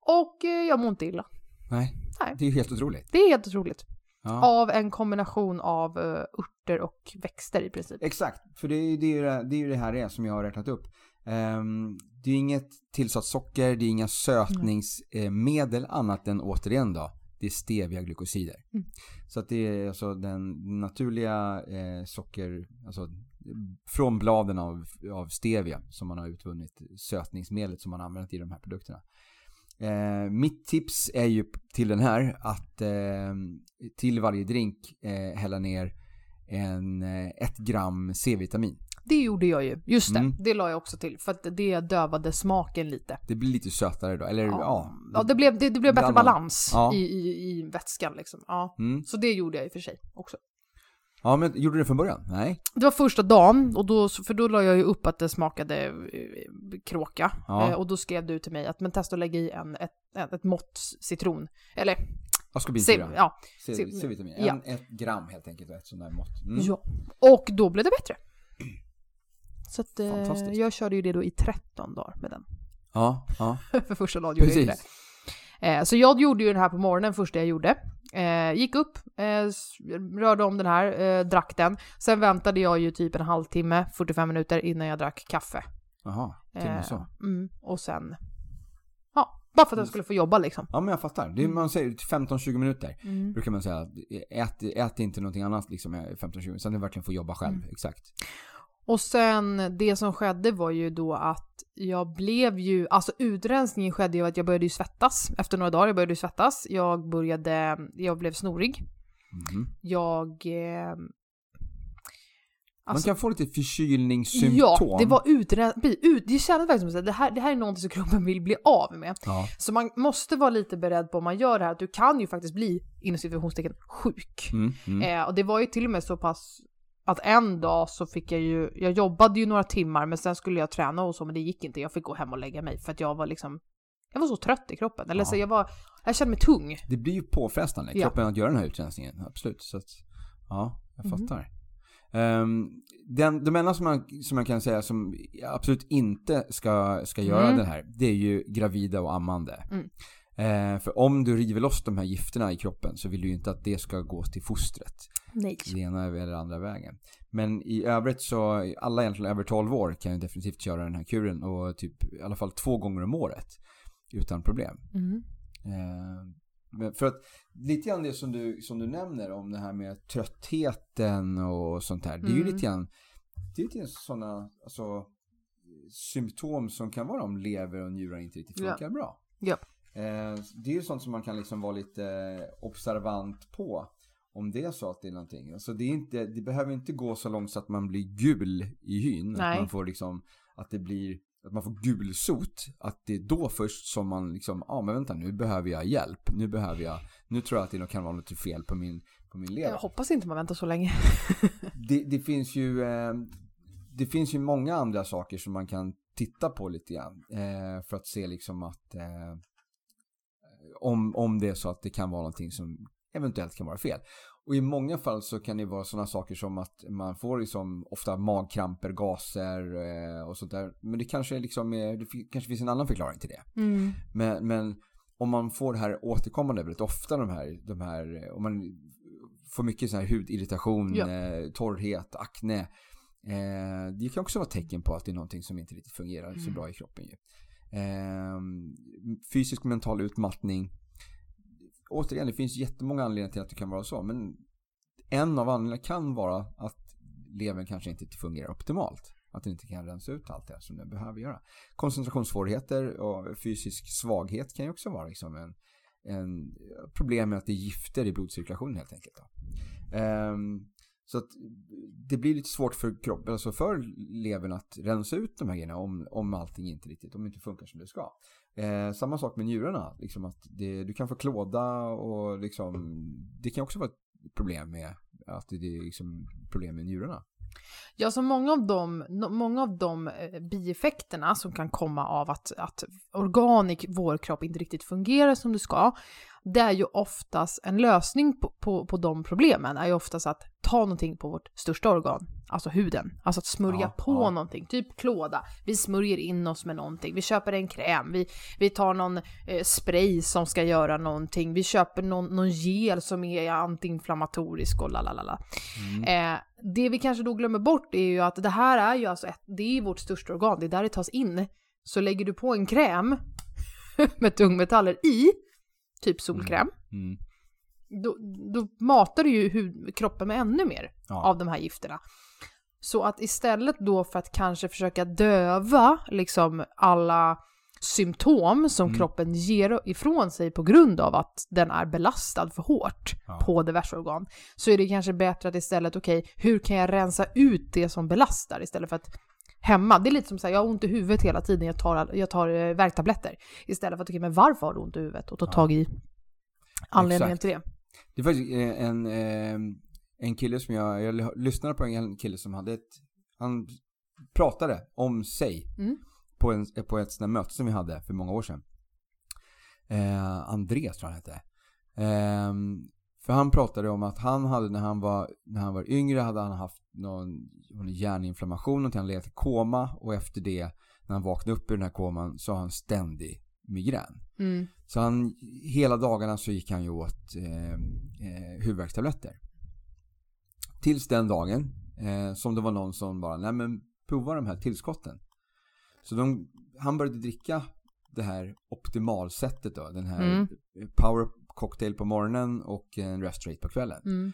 Och eh, jag mår inte illa. Nej. Nej. Det är ju helt otroligt. Det är helt otroligt. Ja. Av en kombination av eh, örter och växter i princip. Exakt, för det är ju det, det, är det här det är som jag har räknat upp. Ehm, det är ju inget tillsatt socker, det är inga sötningsmedel annat än återigen då, det är stevia-glykosider. Mm. Så att det är alltså den naturliga eh, socker, alltså från bladen av, av stevia som man har utvunnit sötningsmedlet som man använt i de här produkterna. Eh, mitt tips är ju till den här att eh, till varje drink eh, hälla ner en, eh, ett gram C-vitamin. Det gjorde jag ju. Just det, Mm. det la jag också till. För att det dövade smaken lite. Det blir lite sötare då, eller ja. ja det, blev, det, det blev bättre balans Ja. i, i, i vätskan liksom. Ja. Mm. Så det gjorde jag i och för sig också. Ja, men gjorde du det från början? Nej? Det var första dagen, och då, för då la jag ju upp att det smakade eh, kråka. Ja. Eh, och då skrev du till mig att men testa att lägga i en, ett, ett, ett mått citron. Eller, Askorbinsyra. ja, C-vitamin. ja. En, ett gram helt enkelt, ett sånt där mått. Mm. ja. Och då blev det bättre. [clears throat] Så att, eh, jag körde ju det då i 13 dagar med den. Ja, ja. [laughs] för första dagen gjorde jag inte det. Eh, så jag gjorde ju den här på morgonen, första jag gjorde. Eh, gick upp, eh, rörde om den här, eh, drack den. Sen väntade jag ju typ en halvtimme, 45 minuter innan jag drack kaffe. Jaha, och med så. Mm, och sen, ja, bara för att jag skulle få jobba liksom. Ja, men jag fattar. Det är, man säger 15-20 minuter. Mm. Brukar man säga. Ät, ät inte någonting annat liksom i 15-20 minuter. Sen du verkligen får jobba själv. Mm. Exakt. Och sen det som skedde var ju då att jag blev ju, alltså utrensningen skedde ju att jag började ju svettas efter några dagar. Jag började ju svettas. Jag började, jag blev snorig. Mhm. Jag... Eh, Man alltså- kan få lite förkylningssymptom. Ja, det var utrens... Ut, det kändes verkligen som att det här, det här är någonting som kroppen vill bli av med. Ja. Så man måste vara lite beredd på om man gör det här att du kan ju faktiskt bli inom situationstecken sjuk. Mm, mm. Eh, och det var ju till och med så pass att en dag så fick jag ju, jag jobbade ju några timmar men sen skulle jag träna och så men det gick inte. Jag fick gå hem och lägga mig för att jag var liksom, jag var så trött i kroppen. Eller Ja. så jag var, jag kände mig tung. Det blir ju påfrestande, Ja. kroppen att göra den här utrensningen. Absolut. Så att, ja, jag Mhm. fattar. Ehm, den, de enda som man, som man kan säga som absolut inte ska, ska göra Mm. det här, det är ju gravida och ammande. Mm. Eh, för om du river loss de här gifterna i kroppen så vill du ju inte att det ska gå till fostret. Nej. Den ena eller andra vägen. Men i övrigt så, alla egentligen över 12 år kan ju definitivt köra den här kuren och typ i alla fall två gånger om året. Utan problem. Mm. Eh, för att lite grann det som du, som du nämner om det här med tröttheten och sånt här. Det är ju Mm. lite grann, det är lite grann sådana alltså, symptom som kan vara om lever och njurar inte riktigt Ja. funkar bra. Ja. Eh, det är ju sånt som man kan liksom vara lite observant på. Om det är så att det är någonting. Alltså det, är inte, det behöver inte gå så långt så att man blir gul i hyn. Att Nej. man får liksom, att det blir, att man får gulsot. Att det är då först som man liksom, ja ah, men vänta nu behöver jag hjälp. Nu behöver jag, nu tror jag att det kan vara något fel på min, på min lever. Jag hoppas inte man väntar så länge. [laughs] Det, det finns ju, eh, det finns ju många andra saker som man kan titta på lite grann. Eh, för att se liksom att eh, om, om det är så att det kan vara någonting som eventuellt kan vara fel. Och i många fall så kan det vara sådana saker som att man får liksom ofta magkramper, gaser eh, och sånt där. Men det kanske är liksom, eh, det kanske finns en annan förklaring till det. Mm. Men, men om man får det här återkommande väldigt ofta, de här, de här eh, om man får mycket så här hudirritation, Ja. torrhet, akne. Eh, det kan också vara tecken på att det är någonting som inte riktigt fungerar så Mm. bra i kroppen. Ju. Eh, fysisk och mental utmattning. Återigen, det finns jättemånga anledningar till att det kan vara så. Men en av anledningarna kan vara att levern kanske inte fungerar optimalt. Att den inte kan rensa ut allt det som den behöver göra. Koncentrationssvårigheter och fysisk svaghet kan ju också vara liksom en, en problem med att det är gifter i blodcirkulationen helt enkelt. Då. Ehm, så att det blir lite svårt för kroppen, alltså för levern att rensa ut de här grejerna om, om allting inte riktigt, om det inte funkar som det ska. Eh, samma sak med njurarna, liksom att det, du kan få klåda och liksom, det kan också vara ett problem med att det är liksom problem med njurarna. Ja, så många av de, många av de eh, bieffekterna som kan komma av att, att organ i vår kropp inte riktigt fungerar som det ska, det är ju oftast en lösning på, på, på de problemen, är ju oftast att ta någonting på vårt största organ, alltså huden. Alltså att smörja Ja, på ja. någonting, typ klåda. Vi smörjer in oss med någonting, vi köper en kräm, vi, vi tar någon eh, spray som ska göra någonting, vi köper någon, någon gel som är antiinflammatorisk och lalalala. Mm. Eh, det vi kanske då glömmer bort är ju att det här är ju alltså ett, det är vårt största organ, det är där det tas in. Så lägger du på en kräm [laughs] med tungmetaller i, typ solkräm, Mm. då, då matar du ju hud, kroppen med ännu mer Ja. av de här gifterna. Så att istället då för att kanske försöka döva liksom alla symptom som Mm. kroppen ger ifrån sig på grund av att den är belastad för hårt Ja. på diverse organ, så är det kanske bättre att istället, okej, hur kan jag rensa ut det som belastar istället för att hemma, det är lite som att jag har ont i huvudet hela tiden, jag tar, jag tar eh, värktabletter. Istället för att, okej, men varför har du ont i huvudet? Och ta tag i anledningen Exakt. till det. Det är faktiskt eh, en, eh, en kille som jag, jag lyssnade på en kille som hade ett, han pratade om sig Mm. på, en, på ett sånt möte som vi hade för många år sedan. Eh, Andreas tror jag han hette. Ehm, för han pratade om att han hade när han var, när han var yngre hade han haft någon, någon hjärninflammation och han legat i koma och efter det när han vaknade upp ur den här koman så har han ständig migrän. Mm. Så han, hela dagarna så gick han ju åt eh, eh, huvudvärkstabletter. Tills den dagen eh, som det var någon som bara, nej men prova de här tillskotten. Så de, han började dricka det här optimalsättet då, den här Mm. power cocktail på morgonen och en rest rate på kvällen. Mm.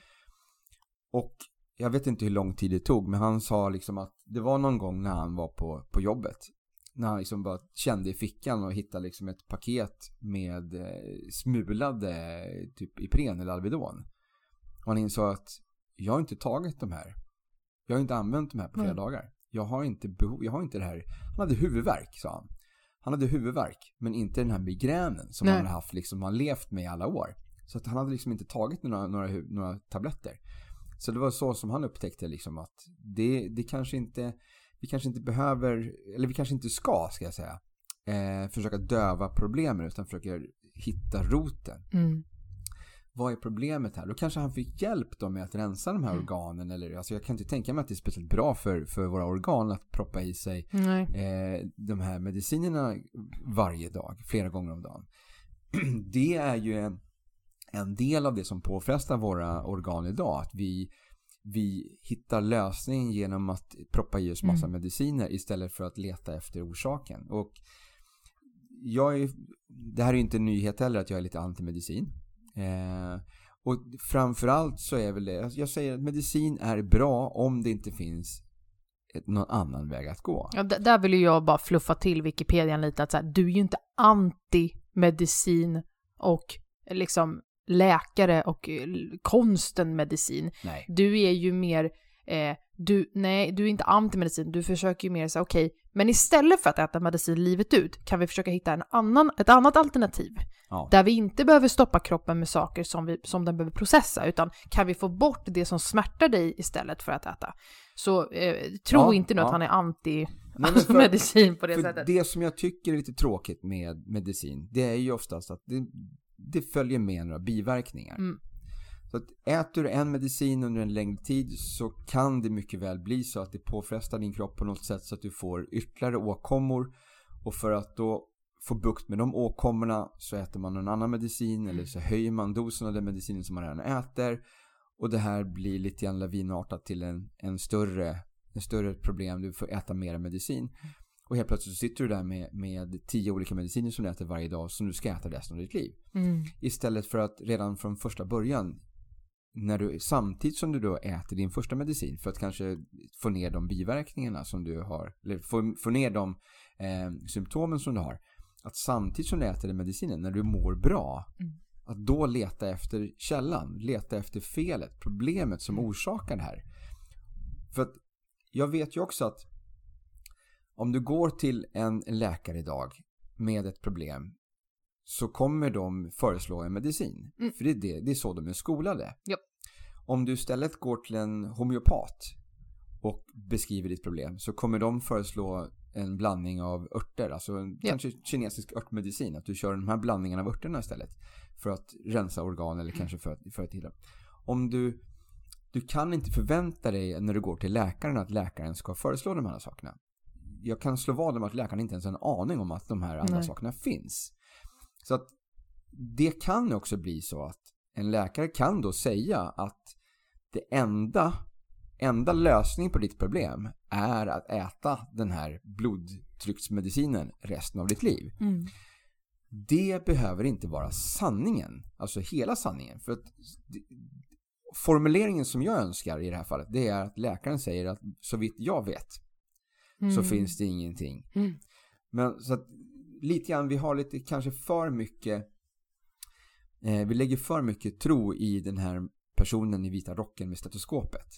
Och jag vet inte hur lång tid det tog, men han sa liksom att det var någon gång när han var på, på jobbet. När han liksom bara kände i fickan och hittade liksom ett paket med eh, smulade typ Ipren eller Alvedon. Och han insåg att jag har inte tagit de här. Jag har inte använt de här på flera Nej. dagar. Jag har inte behov, jag har inte det här. Han hade huvudvärk sa han. Han hade huvudvärk, men inte den här migränen som Nej. han hade haft liksom, han levt med i alla år. Så att han hade liksom inte tagit några, några, några tabletter. Så det var så som han upptäckte liksom att det, det kanske inte, vi kanske inte behöver, eller vi kanske inte ska, ska jag säga, eh, försöka döva problemen utan försöka hitta roten. Mm. Vad är problemet här? Då kanske han fick hjälp då med att rensa de här Mm. organen. Eller, alltså jag kan inte tänka mig att det är speciellt bra för, för våra organ att proppa i sig eh, de här medicinerna varje dag, flera gånger om dagen. [clears throat] Det är ju en, en del av det som påfrestar våra organ idag. Att vi, vi hittar lösningen genom att proppa i oss massa Mm. mediciner istället för att leta efter orsaken. Och jag är, det här är ju inte en nyhet heller att jag är lite antimedicin. Eh, och framförallt så är väl det, jag säger att medicin är bra om det inte finns någon annan väg att gå. Ja, där vill ju jag bara fluffa till Wikipedia lite att så här, du är ju inte anti-medicin och liksom läkare och eh, konsten medicin. Nej. Du är ju mer, eh, du, nej, du är inte anti-medicin, du försöker ju mer säga okej, men istället för att äta medicin livet ut kan vi försöka hitta en annan, ett annat alternativ. Ja. Där vi inte behöver stoppa kroppen med saker som, vi, som den behöver processa, utan kan vi få bort det som smärtar dig istället för att äta. Så eh, tro Ja, inte nu ja. att han är anti Nej, [laughs] för- medicin på det sättet. det som jag tycker är lite tråkigt med medicin, det är ju oftast att det, det följer med några biverkningar. Mm. Så att äter du en medicin under en längre tid så kan det mycket väl bli så att det påfrestar din kropp på något sätt så att du får ytterligare åkommor. Och för att då få bukt med de åkommorna så äter man en annan medicin eller så höjer man dosen av den medicinen som man redan äter. Och det här blir lite grann lavinartat till en, en, större, en större problem. Du får äta mer medicin. Och helt plötsligt så sitter du där med, med tio olika mediciner som du äter varje dag som du ska äta resten av ditt liv. Mm. Istället för att redan från första början när du, samtidigt som du då äter din första medicin för att kanske få ner de biverkningarna som du har, eller få, få ner de eh, symptomen som du har. Att samtidigt som du äter den medicinen, när du mår bra, Mm. att då leta efter källan, leta efter felet, problemet som orsakar det här. För att jag vet ju också att om du går till en en läkare idag med ett problem så kommer de föreslå en medicin. Mm. För det är, det, det är så de är skolade. Japp. Om du istället går till en homeopat och beskriver ditt problem så kommer de föreslå en blandning av örter, alltså en, Ja. kanske kinesisk örtmedicin. Att du kör de här blandningarna av örterna istället för att rensa organ eller kanske för att, för att hila. Om du, du kan inte förvänta dig när du går till läkaren att läkaren ska föreslå de här sakerna. Jag kan slå vad om att läkaren inte ens har en aning om att de här andra Nej. sakerna finns. Så att det kan också bli så att en läkare kan då säga att det enda, enda lösningen på ditt problem är att äta den här blodtrycksmedicinen resten av ditt liv. Mm. Det behöver inte vara sanningen, alltså hela sanningen. För att formuleringen som jag önskar i det här fallet, det är att läkaren säger att så vitt jag vet så Mm. finns det ingenting. Mm. Men så att lite grann, vi har lite kanske för mycket eh, vi lägger för mycket tro i den här personen i vita rocken med stetoskopet.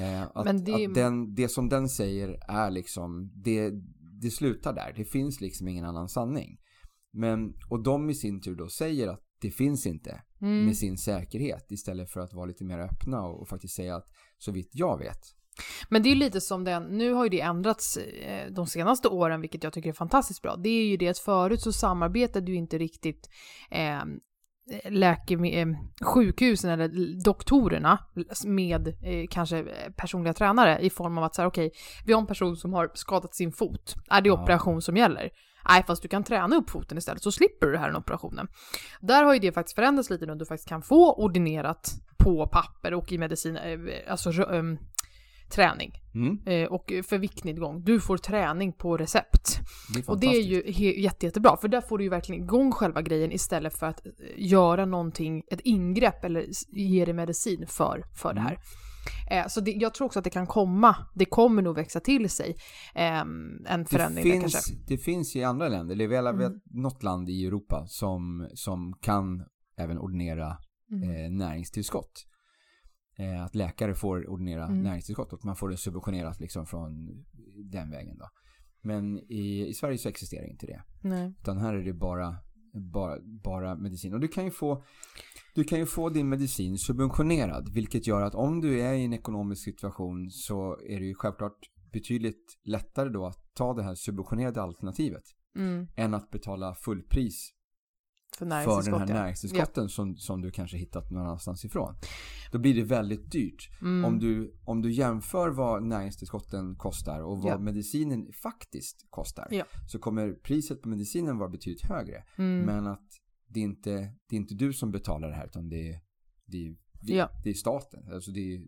Eh, att, det- att den, det som den säger är liksom, det, det slutar där. Det finns liksom ingen annan sanning. Men, och de i sin tur då säger att det finns inte Mm. med sin säkerhet istället för att vara lite mer öppna och, och faktiskt säga att så vitt jag vet. Men det är ju lite som den, nu har ju det ändrats eh, de senaste åren, vilket jag tycker är fantastiskt bra. Det är ju det att förut så samarbetade ju inte riktigt eh, läkeme- eh, sjukhusen eller doktorerna med eh, kanske eh, personliga tränare i form av att säga okej, vi har en person som har skadat sin fot. Är det operation som gäller? Nej, fast du kan träna upp foten istället så slipper du den här operationen. Där har ju det faktiskt förändrats lite nu, du faktiskt kan få ordinerat på papper och i medicin, eh, alltså ehm, träning. Mm, Eh, och för viktnedgång. Du får träning på recept. det Och det är ju jätte, jättebra, för där får du ju verkligen igång själva grejen istället för att eh, göra någonting, ett ingrepp eller ge dig medicin för, för det Mm. här. Eh, så det, jag tror också att det kan komma, det kommer nog växa till sig eh, en förändring det där finns, kanske. Det finns i andra länder, det är väl Mm. något land i Europa som, som kan även ordinera Mm. näringstillskott. Eh, att läkare får ordinera Mm. näringstillskott och att man får det subventionerat liksom från den vägen då. Men i, i Sverige så existerar inte det. Nej. Utan här är det bara, bara, bara medicin. Och du kan, ju få, du kan ju få din medicin subventionerad. Vilket gör att om du är i en ekonomisk situation så är det ju självklart betydligt lättare då att ta det här subventionerade alternativet. Mm. Än att betala fullpris För för den här ja. näringstillskotten som, som du kanske hittat någon annanstans ifrån. Då blir det väldigt dyrt. Mm. Om, du, om du jämför vad näringstillskotten kostar och vad Ja. medicinen faktiskt kostar. Ja. Så kommer priset på medicinen vara betydligt högre. Mm. Men att det är, inte, det är inte du som betalar det här utan det är, det är, vi, Ja. det är staten. Alltså det är,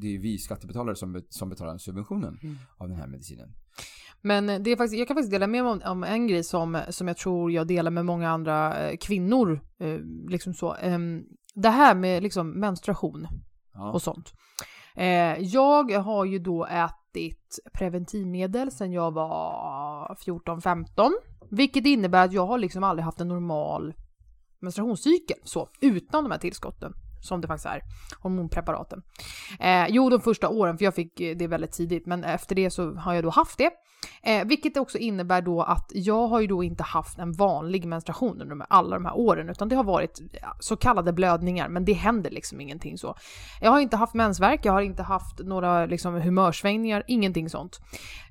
det är vi skattebetalare som, som betalar subventionen Mm. av den här medicinen. Men det är faktiskt, jag kan faktiskt dela med mig om, om en grej som, som jag tror jag delar med många andra eh, kvinnor. Eh, liksom så. Ehm, det här med liksom menstruation Ja. och sånt. Eh, jag har ju då ätit preventivmedel sedan jag var 14-15. Vilket innebär att jag har liksom aldrig haft en normal menstruationscykel så, utan de här tillskotten. Som det faktiskt är, hormonpreparaten. Eh, jo, de första åren, för jag fick eh, det väldigt tidigt, men efter det så har jag då haft det. Eh, vilket också innebär då att jag har ju då inte haft en vanlig menstruation under alla de här åren, utan det har varit så kallade blödningar, men det händer liksom ingenting så. Jag har inte haft mensvärk, jag har inte haft några liksom, humörsvängningar, ingenting sånt.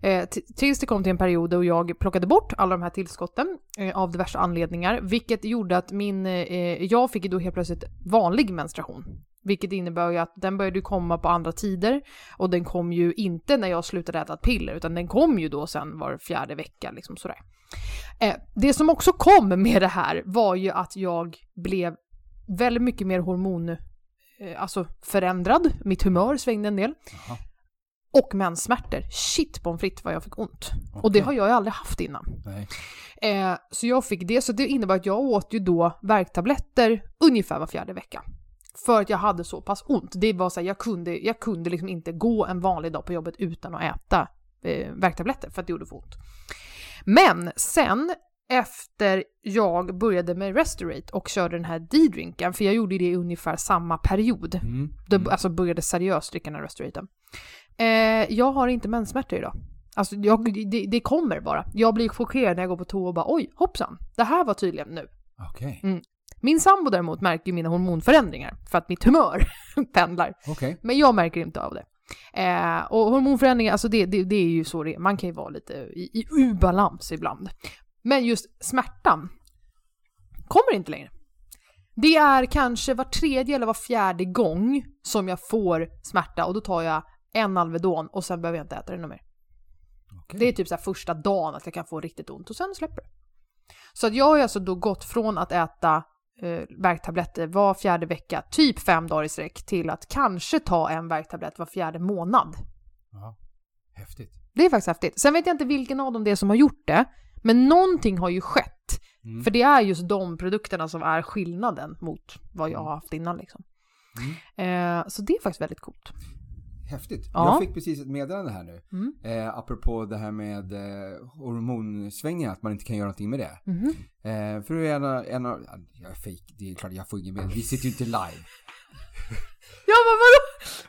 Eh, tills det kom till en period då jag plockade bort alla de här tillskotten eh, av diverse anledningar, vilket gjorde att min, eh, jag fick ju då helt plötsligt vanlig menstruation. Vilket innebär ju att den började ju komma på andra tider och den kom ju inte när jag slutade äta ett piller utan den kom ju då sen var fjärde vecka liksom sådär. Eh, det som också kom med det här var ju att jag blev väldigt mycket mer hormon, eh, alltså förändrad. Mitt humör svängde en del. Jaha. Och menssmärtor. Shit pommes frites vad jag fick ont. Och det har jag ju aldrig haft innan. Eh, så jag fick det, så det innebar att jag åt ju då värktabletter ungefär var fjärde vecka. För att jag hade så pass ont. Det var så här, jag kunde, jag kunde liksom inte gå en vanlig dag på jobbet utan att äta eh, värktabletter för att det gjorde för ont. Men sen efter jag började med Restorate och körde den här D-drinken, för jag gjorde det i ungefär samma period. Mm. Mm. Alltså började seriöst dricka den här Restoraten. Eh, jag har inte menssmärtor idag. Alltså jag, det, det kommer bara. Jag blir chockerad när jag går på toa och bara oj, hoppsan, det här var tydligen nu. Okej. Mm. Min sambo däremot märker mina hormonförändringar för att mitt humör [laughs] pendlar. Okej. Men jag märker inte av det. Eh, och hormonförändringar, alltså det, det, det är ju så det är. Man kan ju vara lite i, i ubalans ibland. Men just smärtan kommer inte längre. Det är kanske var tredje eller var fjärde gång som jag får smärta och då tar jag en Alvedon och sen behöver jag inte äta det mer. Okej. Det är typ så här första dagen att jag kan få riktigt ont och sen släpper det. Så att jag har alltså då gått från att äta eh, värktabletter var fjärde vecka, typ fem dagar i sträck, till att kanske ta en värktablett var fjärde månad. Ja. Häftigt. Det är faktiskt häftigt. Sen vet jag inte vilken av dem det är som har gjort det, men någonting har ju skett. Mm. För det är just de produkterna som är skillnaden mot vad jag har haft innan liksom. Mm. Eh, så det är faktiskt väldigt coolt. Häftigt. Ja. Jag fick precis ett meddelande här nu. Mm. Eh, apropå det här med eh, hormonsvängningar, att man inte kan göra någonting med det. Mhm. Eh, för en, av- en av, ja, jag är fake, det är klart jag får ingen med. Vi sitter ju inte live. [laughs] Ja men vadå?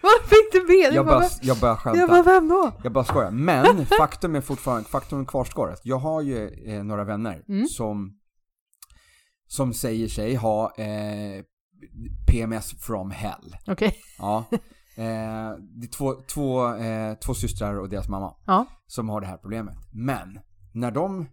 Vad fick du med? Jag bara, bara, jag bara skämtar. jag bara, vem då? Jag bara skojar. Men [laughs] faktum är fortfarande, faktum kvarstår att jag har ju eh, några vänner Mm. som, som säger sig ha eh, PMS from hell. Okej. Ja. [laughs] Eh, det är två, två, eh, två systrar och deras mamma Ja. som har det här problemet. Men när de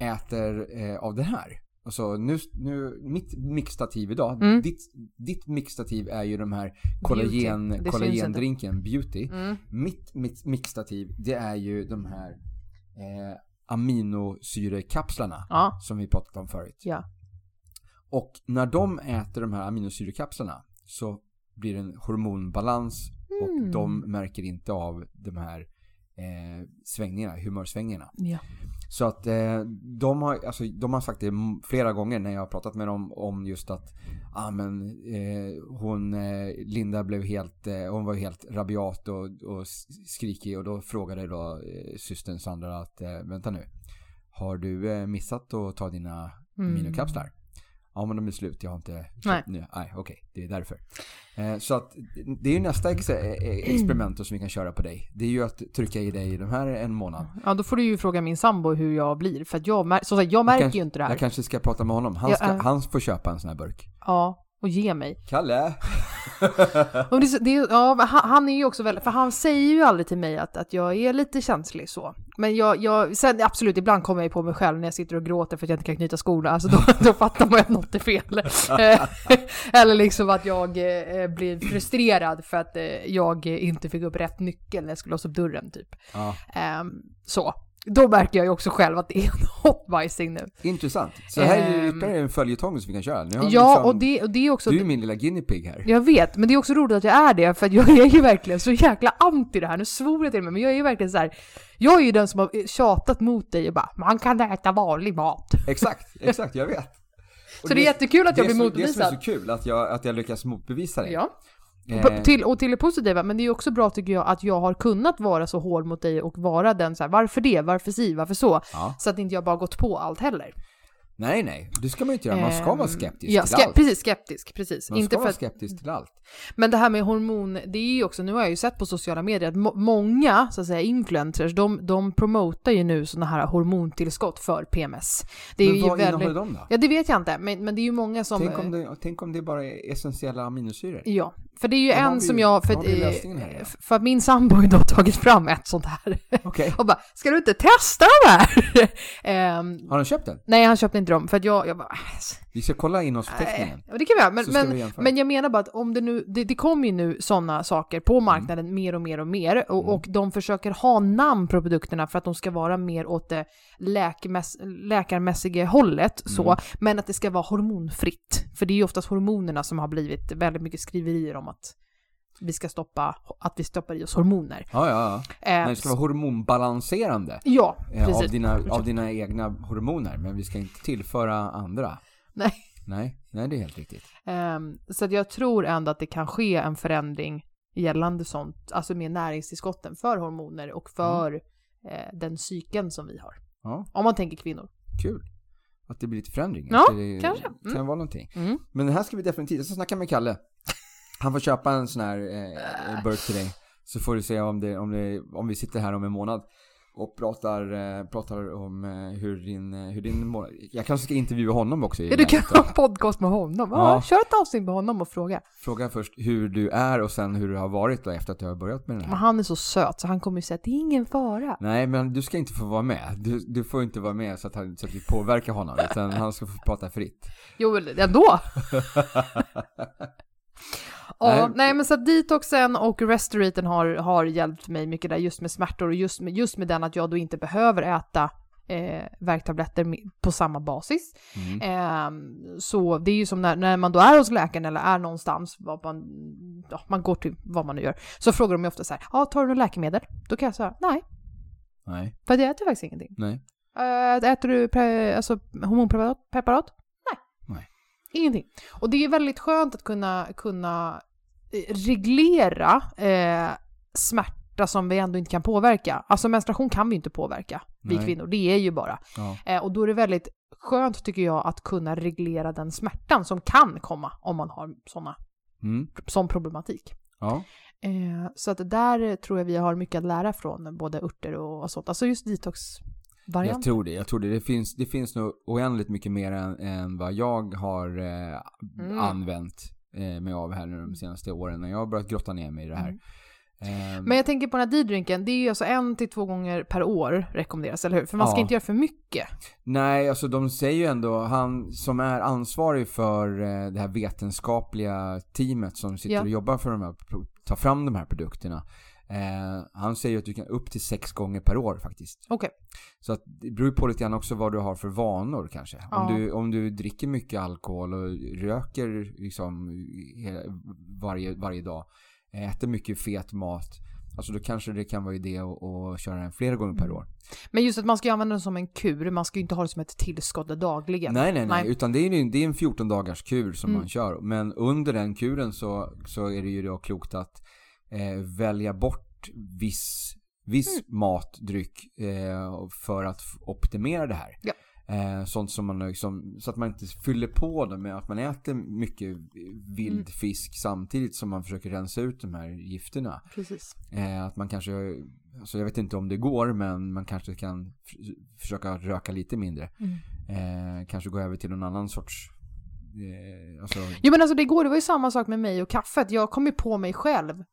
äter eh, av det här. Alltså nu, nu mitt mixtativ idag, Mm. ditt, ditt mixtativ är ju de här kollagen, kollagendrinken Beauty. Mm. Mitt, mitt mixtativ, det är ju de här eh, aminosyrekapslarna Ja. som vi pratat om förut. Ja. Och när de äter de här aminosyrekapslarna så blir en hormonbalans och Mm. de märker inte av de här eh, svängningarna, humörsvängningarna. Ja. Så att eh, de, har, alltså, de har sagt det flera gånger när jag har pratat med dem om just att ah, men, eh, hon, eh, Linda blev helt, eh, hon var helt rabiat och, och skrikig och då frågade då eh, systern Sandra att eh, vänta nu, har du eh, missat att ta dina Mm. minikapslar? Ja men de är slut, jag har inte Nej. nya. Nej okej, det är därför. Eh, så att det är ju nästa ex- eh, experiment då som vi kan köra på dig. Det är ju att trycka i dig de här en månad. ja, då får du ju fråga min sambo hur jag blir. För att jag, mär- som sagt, jag märker kanske- ju inte det här. Jag kanske ska prata med honom. Han, ska, äh. han får köpa en sån här burk. Ja, och ge mig. Kalle! [laughs] Och det, det, ja, han, han är ju också väldigt, för han säger ju aldrig till mig att, att jag är lite känslig så. Men jag, jag, sen absolut, ibland kommer jag på mig själv när jag sitter och gråter för att jag inte kan knyta skorna. Alltså då, [laughs] då fattar man ju att något är fel. [laughs] Eller liksom att jag eh, blir frustrerad för att eh, jag inte fick upp rätt nyckel när jag skulle låsa upp dörren typ. Ja, Ehm, så. Då märker jag ju också själv att det är en [laughs] hotbajsing nu. intressant. Så här är ju Ehm. ytterligare en följetong som vi kan köra. Ja, liksom, och det, och det är också... Du är min lilla guinea pig här. Jag vet, men det är också roligt att jag är det, för jag är ju verkligen så jäkla anti det här. Nu svor jag till mig, men jag är ju verkligen så här. Jag är ju den som har tjatat mot dig och bara “man kan äta vanlig mat”. Exakt, [laughs] exakt, jag vet. Och Så det är jättekul att jag blir så- Det är motbevisad. så kul, att jag, att jag lyckas motbevisa dig. Ja. Eh, Och till, och till det positiva, men det är ju också bra tycker jag att jag har kunnat vara så hård mot dig och vara den så här, varför det, varför si, varför så? ja. Så att inte jag bara gått på allt heller. Nej, nej, det ska man inte göra. Man ska vara Ehm, skeptisk ja, till allt. Precis, skeptisk, precis. Man inte ska för vara att, skeptisk till allt. Men det här med hormon, det är ju också, nu har jag ju sett på sociala medier att må- många, så att säga, influencers, de, de promotar ju nu sådana här hormontillskott för PMS. Det är Men ju vad väldigt... innehåller de då? Ja, det vet jag inte, men, men det är ju många som... Tänk om, det, tänk om det bara är essentiella aminosyror? Ja, för det är ju Då en vi- som jag... För, här, ja. för att min sambo har tagit fram ett sånt här. Okej. [laughs] och bara, ska du inte testa de här? [laughs] Ehm, Har de köpt den? nej, han köpte inte dem, för att jag, jag bara... äh, Vi ska kolla innehållsförteckningen. Ja, det kan vi göra. Men, men, men jag menar bara att om det nu, det, det kommer ju nu sådana saker på marknaden mer och mer och mer och, Mm. och de försöker ha namn på produkterna för att de ska vara mer åt det läkemäss, läkarmässiga hållet så, Mm. men att det ska vara hormonfritt. För det är ju oftast hormonerna som har blivit väldigt mycket skriverier om att vi ska stoppa, att vi stoppar i oss hormoner. Ja, ja, ja. Eh, Men det ska vara hormonbalanserande. Ja, eh, precis. Av dina, av dina egna hormoner. Men vi ska inte tillföra andra. Nej. Nej, nej det är helt riktigt. Ehm, så att jag tror ändå att det kan ske en förändring gällande sånt, alltså med näringstillskotten för hormoner och för eh, den cykeln som vi har. Ja, Om man tänker kvinnor. kul. Att det blir lite förändring. Ja, det kanske. kan Mm. vara någonting. Mm. Men det här ska vi definitivt, jag ska snacka med Kalle. Han får köpa en sån här eh, burk till dig. Så får du se om, det, om, det, om vi sitter här om en månad och pratar, eh, pratar om eh, hur din, eh, hur din månad... Jag kanske ska intervjua honom också. i Ja, du kan ha en podcast med honom. Ja. Ja. Kör ett avsnitt med honom och fråga. Fråga först hur du är och sen hur du har varit då efter att du har börjat med den Men här. han är så söt så han kommer ju säga att det är ingen fara. Nej, men du ska inte få vara med. Du, du får inte vara med så att, han, så att vi påverkar honom, utan han ska få prata fritt. Jo, men ändå. [laughs] Ja, Nej. men så detoxen och restoraten har, har hjälpt mig mycket där just med smärtor och just med, just med den att jag då inte behöver äta eh, värktabletter på samma basis. Mm. Ehm, så det är ju som när, när man då är hos läkaren eller är någonstans, vad man, ja, man går till vad man nu gör, så frågar de mig ofta så här, ja tar du något läkemedel? Då kan jag säga nej, Nej, för jag äter faktiskt ingenting. nej. Uh, äter du pre, alltså, hormonpreparat? Preparat? Nej. Nej. Ingenting. Och det är väldigt skönt att kunna, kunna eh, reglera eh, smärta som vi ändå inte kan påverka. Alltså menstruation kan vi inte påverka, vi Nej. kvinnor. Det är ju bara. Ja. Eh, och då är det väldigt skönt tycker jag att kunna reglera den smärtan som kan komma om man har såna, Mm. sån problematik. Ja. Eh, så att där tror jag vi har mycket att lära från både örter och sånt. Alltså just detox-varianten. Jag tror det, jag tror det. Det finns, det finns nog oändligt mycket mer än, än vad jag har eh, Mm. använt mig av här nu de senaste åren när jag har börjat grotta ner mig i det här. Mm. Ehm, Men jag tänker på den här D-drinken, det är ju alltså en till två gånger per år rekommenderas, eller hur? För man ska Ja. inte göra för mycket. Nej, alltså de säger ju ändå, han som är ansvarig för eh, det här vetenskapliga teamet som sitter Ja. och jobbar för de här, tar fram de här produkterna. Eh, han säger att du kan upp till sex gånger per år faktiskt. Okej. Så att det beror på lite grann också vad du har för vanor kanske. Ja. Om, du, om du dricker mycket alkohol och röker liksom varje, varje dag, äter mycket fet mat, alltså då kanske det kan vara idé att, att köra den flera gånger per Mm. år. Men just att man ska använda den som en kur, man ska ju inte ha det som ett tillskott dagligen. Nej, nej, nej, Nej. utan det är, ju- det är en 14 dagars kur som Mm. man kör. Men under den kuren så, så är det ju då klokt att eh, välja bort viss, viss Mm. mat, dryck eh, för att optimera det här. Ja. Eh, sånt som man liksom, så att man inte fyller på det med att man äter mycket vild Mm. fisk samtidigt som man försöker rensa ut de här gifterna. Precis. Eh, att man kanske, alltså jag vet inte om det går, men man kanske kan försöka röka lite mindre. Mm. Eh, kanske gå över till någon annan sorts, eh, alltså, Jo men alltså det går, det var ju samma sak med mig och kaffet. Jag kom ju på mig själv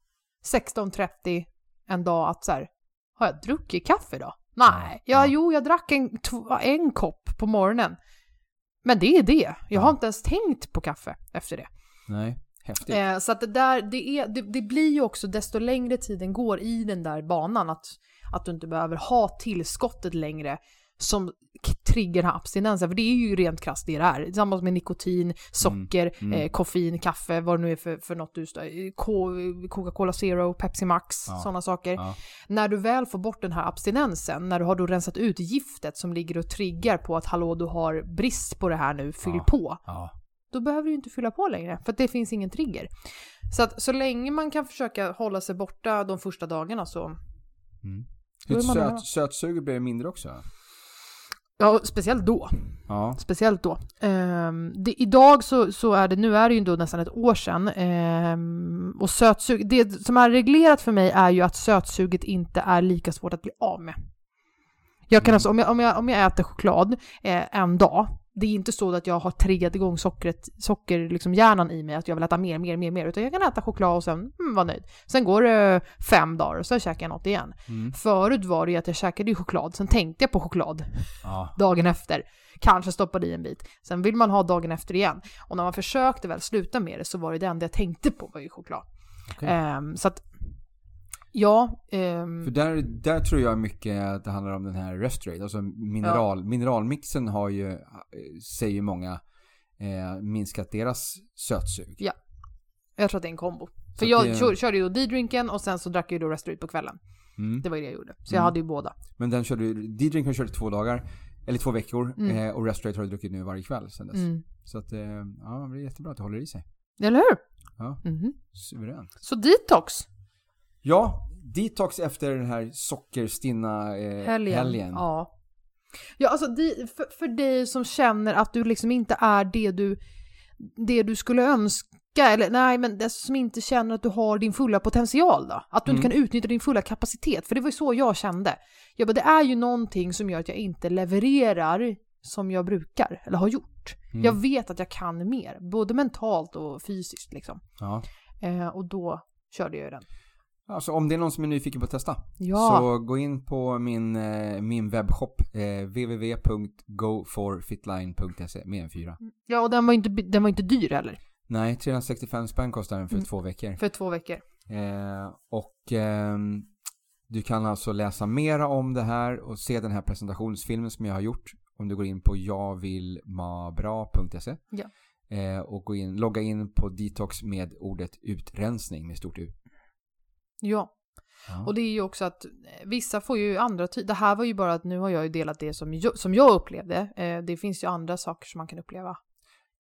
16.30 en dag att så här, har jag druckit kaffe då? Nej, Ja, ja, jo jag drack en, en kopp på morgonen. Men det är det. Jag har Ja. inte ens tänkt på kaffe efter det. nej, häftigt. Eh, så att det där, det, är, det, det blir ju också desto längre tiden går i den där banan att, att du inte behöver ha tillskottet längre som triggar den här abstinensen. För det är ju rent krasst det det är. Samma med nikotin, socker, mm. Eh, koffein, kaffe, vad det nu är för, för något du Ko- Coca-Cola Zero, Pepsi Max, Ja. sådana saker. Ja. När du väl får bort den här abstinensen, när du har då rensat ut giftet som ligger och triggar på att hallå du har brist på det här nu, fyll Ja. på Ja. då behöver du inte fylla på längre för att det finns ingen trigger. Så att så länge man kan försöka hålla sig borta de första dagarna så, Mm. Söt, sötsuget blir mindre också? Ja speciellt då, Ja. speciellt då. Ehm, det, idag så, så är det, nu är det ju då nästan ett år sedan ehm, och sötsug, det som är reglerat för mig är ju att sötsuget inte är lika svårt att bli av med. Jag kan Mm. alltså, om jag, om jag, om jag äter choklad eh, en dag, det är inte så att jag har triggat igång sockret, socker, liksom hjärnan i mig, att jag vill äta mer, mer, mer, mer, utan jag kan äta choklad och sen mm, vara nöjd. Sen går det fem dagar och så käkar jag något igen. Mm. Förut var det ju att jag käkade choklad, sen tänkte jag på choklad ja. [laughs] dagen efter. Kanske stoppade i en bit. Sen vill man ha dagen efter igen. Och när man försökte väl sluta med det så var det det enda jag tänkte på var ju choklad. Okej. Ehm, så att, ja. ehm, För där, där tror jag mycket att det handlar om den här Restorate. Alltså mineral, mineralmixen har ju, eh, säger många, eh, minskat deras sötsug. jag tror att det är en kombo. För jag det- kör, körde ju då D-drinken och sen så drack jag ju då Restorate på kvällen. Mm. Det var ju det jag gjorde. Så jag Mm. hade ju båda. Men den körde du, D-drink har du kört i två dagar, eller två veckor. Mm. Eh, och Restorate har du druckit nu varje kväll sedan dess. Mm. Så att, eh, ja, det är jättebra att det håller i sig. Eller hur? Ja, Mhm. suveränt. Så detox. Ja, detox efter den här sockerstinna eh, Helgen. helgen. Ja. Ja, alltså för, för dig som känner att du liksom inte är det du, det du skulle önska, eller nej, men det som inte känner att du har din fulla potential då? Att du inte Mm. kan utnyttja din fulla kapacitet, för det var ju så jag kände. Jag bara, det är ju någonting som gör att jag inte levererar som jag brukar, eller har gjort. Mm. Jag vet att jag kan mer, både mentalt och fysiskt liksom. Ja. Eh, och då körde jag ju den. Alltså om det är någon som är nyfiken på att testa. Ja. Så gå in på min, eh, min webbshop eh, www.goforfitline.se med en fyra. Ja, och den var inte, den var inte dyr heller, Nej, 365 spänn kostar den för Mm. två veckor. för två veckor. Eh, och ehm, du kan alltså läsa mera om det här och se den här presentationsfilmen som jag har gjort om du går in på jagvillmabra.se Ja. eh, och gå in, logga in på detox med ordet utrensning med stort U. Ja. Ja. Och det är ju också att eh, vissa får ju andra ty- Det här var ju bara att nu har jag ju delat det som jag, som jag upplevde. Eh, det finns ju andra saker som man kan uppleva.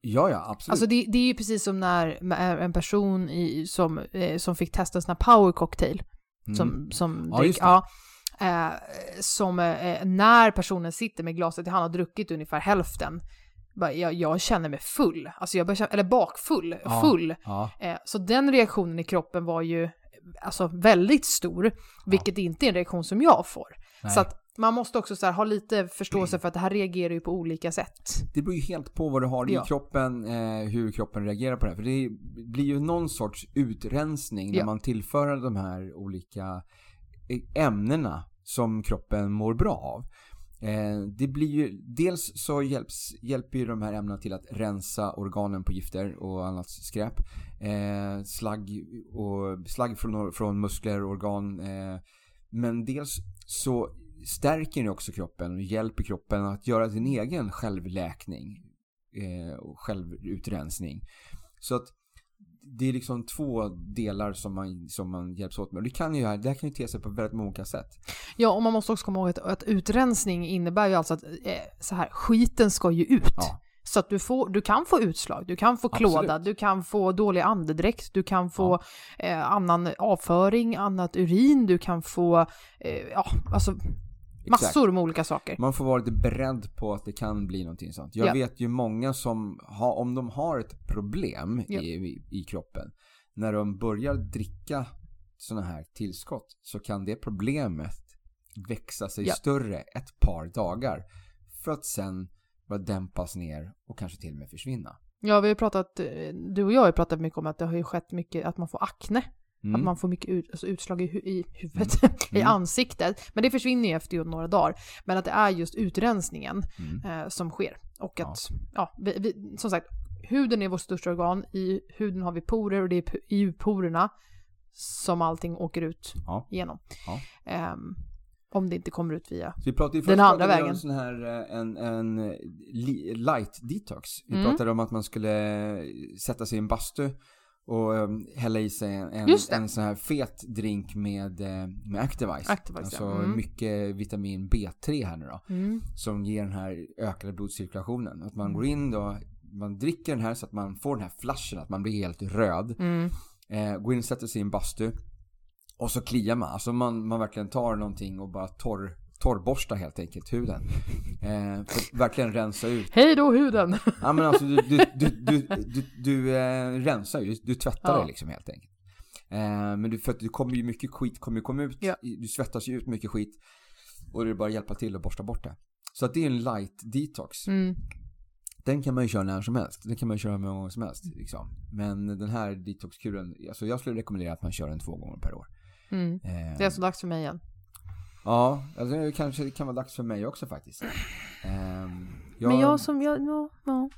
ja, ja, absolut. Alltså det, det är ju precis som när med en person i, som, eh, som fick testa här power cocktail. Mm. Som, som Ja, det. ja, eh, som eh, när personen sitter med glaset, han har druckit ungefär hälften. Bara, jag, jag känner mig full, alltså jag börjar känna, eller bakfull, Ja. full. Ja, Eh, så den reaktionen i kroppen var ju alltså väldigt stor, vilket inte är en reaktion som jag får. nej. Så att man måste också så här, ha lite förståelse för att det här reagerar ju på olika sätt. Det beror ju helt på vad du har Ja. i kroppen, eh, hur kroppen reagerar på det. här. För det blir ju någon sorts utrensning när Ja. man tillför de här olika eh, ämnena som kroppen mår bra av. Eh, det blir ju, dels så hjälps, hjälper ju de här ämnena till att rensa organen på gifter och annat skräp. Eh, slagg, och, slagg från, från muskler och organ. Eh, men dels så stärker det också kroppen och hjälper kroppen att göra sin egen självläkning eh, och självutrensning. Så att det är liksom två delar som man, som man hjälps åt med. Och det kan ju, det här kan ju te sig på väldigt många olika sätt. Ja, och man måste också komma ihåg att, att utrensning innebär ju alltså att eh, så här, skiten ska ju ut. Ja. Så att du, får, du kan få utslag, du kan få klåda, Absolut. du kan få dålig andedräkt, du kan få eh, annan avföring, annat urin, du kan få, eh, ja, alltså massor med olika saker. Man får vara lite beredd på att det kan bli någonting sånt. Jag Ja. vet ju många som, har, om de har ett problem Ja. i, i, i kroppen, när de börjar dricka sådana här tillskott så kan det problemet växa sig Ja. större ett par dagar för att sen bara dämpas ner och kanske till och med försvinna. Ja, vi har pratat, eh, du och jag har pratat mycket om att det har ju skett mycket, att man får akne, Mm. att man får mycket ut, alltså utslag i, hu- i huvudet, [laughs] i Mm. ansiktet. Men det försvinner ju efter några dagar. Men att det är just utrensningen Mm. eh, som sker. Och att, ja, vi, vi, som sagt, huden är vårt största organ. I huden har vi porer och det är i porerna som allting åker ut Ja. igenom. Ja. Ehm, om det inte kommer ut via... Vi pratade ju Den andra pratade vi om vägen. en sån här eh, en, en eh, li- light detox. Vi Mm. pratade om att man skulle eh, sätta sig i en bastu och eh, hälla i sig en, en sån här fet drink med, eh, med Activise. Activise, alltså ja. Mm. mycket vitamin B3 här nu då. Mm. Som ger den här ökade blodcirkulationen. Att man Mm. går in då, man dricker den här så att man får den här flashen, att man blir helt röd. Mm. Eh, går in och sätter sig i en bastu. Och så kliar man. Alltså man, man verkligen tar någonting och bara torr, torrborstar helt enkelt huden. [laughs] Eh, för verkligen rensa ut. Hej då huden! Ja men alltså du, du, du, du, du, du eh, rensar ju, du tvättar Ja. dig liksom helt enkelt. Eh, men du, för att det kommer ju mycket skit kommer ju komma ut. Ja. Du svettas ju ut mycket skit. Och det är bara att hjälpa till att borsta bort det. Så att det är en light detox. Mm. Den kan man ju köra när som helst. Den kan man ju köra hur många gånger som helst. Liksom. Men den här detoxkuren, alltså jag skulle rekommendera att man kör den två gånger per år. Mm. Eh, Det är alltså dags för mig igen. Ja, alltså det kanske det kan vara dags för mig också faktiskt. Ehm, jag, Men jag som, jag, ja, ja.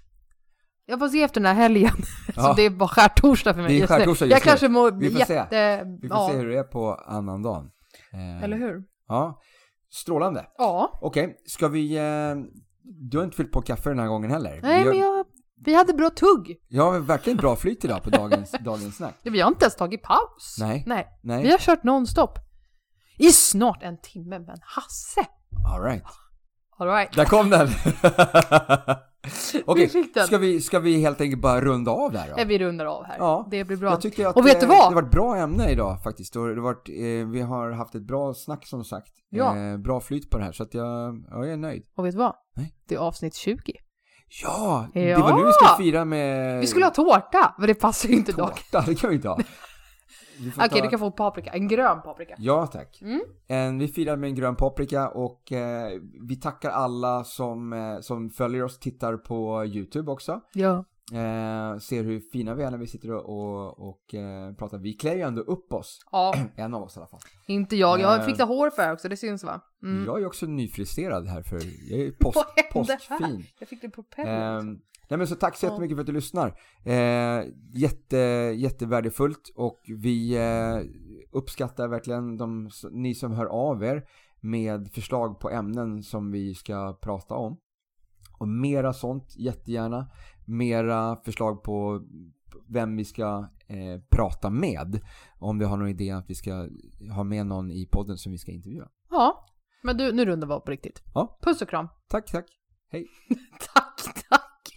Jag får se efter den här helgen. [laughs] Ja. Så det är bara skärtorsdag för mig Det är just nu. skärtorsdag Jag just nu. kanske mår Vi får se. jätte... Vi får ja. se hur det är på annandagen. Eh, Eller hur? Ja, strålande. Ja. Okej, ska vi... Eh, du har inte fyllt på kaffe den här gången heller. Nej, vi, men jag... Vi hade bra tugg. har verkligen bra flyt idag på dagens, [laughs] dagens snack. Vi har inte ens tagit paus. Nej. Nej. Nej, Vi har kört nonstop. I snart en timme med en Hasse. alright. All right. Där kom den! [laughs] Okej, den. ska vi, ska vi helt enkelt bara runda av där då? Nej, Vi rundar av här. Ja. Det blir bra. Jag tycker att Och vet du eh, vad? det var ett bra ämne idag faktiskt. Det har varit, eh, vi har haft ett bra snack som sagt. Ja. Eh, bra flyt på det här så att jag, ja, jag är nöjd. Och vet du vad? Nej. Det är avsnitt 20. Ja! Det Ja! var nu vi skulle fira med... Vi skulle ha tårta, men det passar ju inte dock. Tårta, det kan vi inte ha. [laughs] Okej, ta- du kan få paprika. En grön paprika. Ja tack. Mm. En, vi firar med en grön paprika och eh, vi tackar alla som, eh, som följer oss, tittar på YouTube också. Ja. Eh, ser hur fina vi är när vi sitter och, och, och eh, pratar. Vi klär ju ändå upp oss, Ja, [clears throat] en av oss i alla fall. inte jag. Jag har Eh. fixat hår för också, det syns va? Mm. Jag är också nyfriserad här för jag är [laughs] post, postfin. Jag fick det på. Eh, nej men så tack så jättemycket för att du lyssnar. Eh, jätte, jättevärdefullt och vi eh, uppskattar verkligen de, ni som hör av er med förslag på ämnen som vi ska prata om. Och mera sånt jättegärna. Mera förslag på vem vi ska eh, prata med. Om vi har någon idé att vi ska ha med någon i podden som vi ska intervjua. Ja, men du, nu rundar vi av på riktigt. Ja. Puss och kram. Tack, tack. [laughs] Tack, tack. Hej.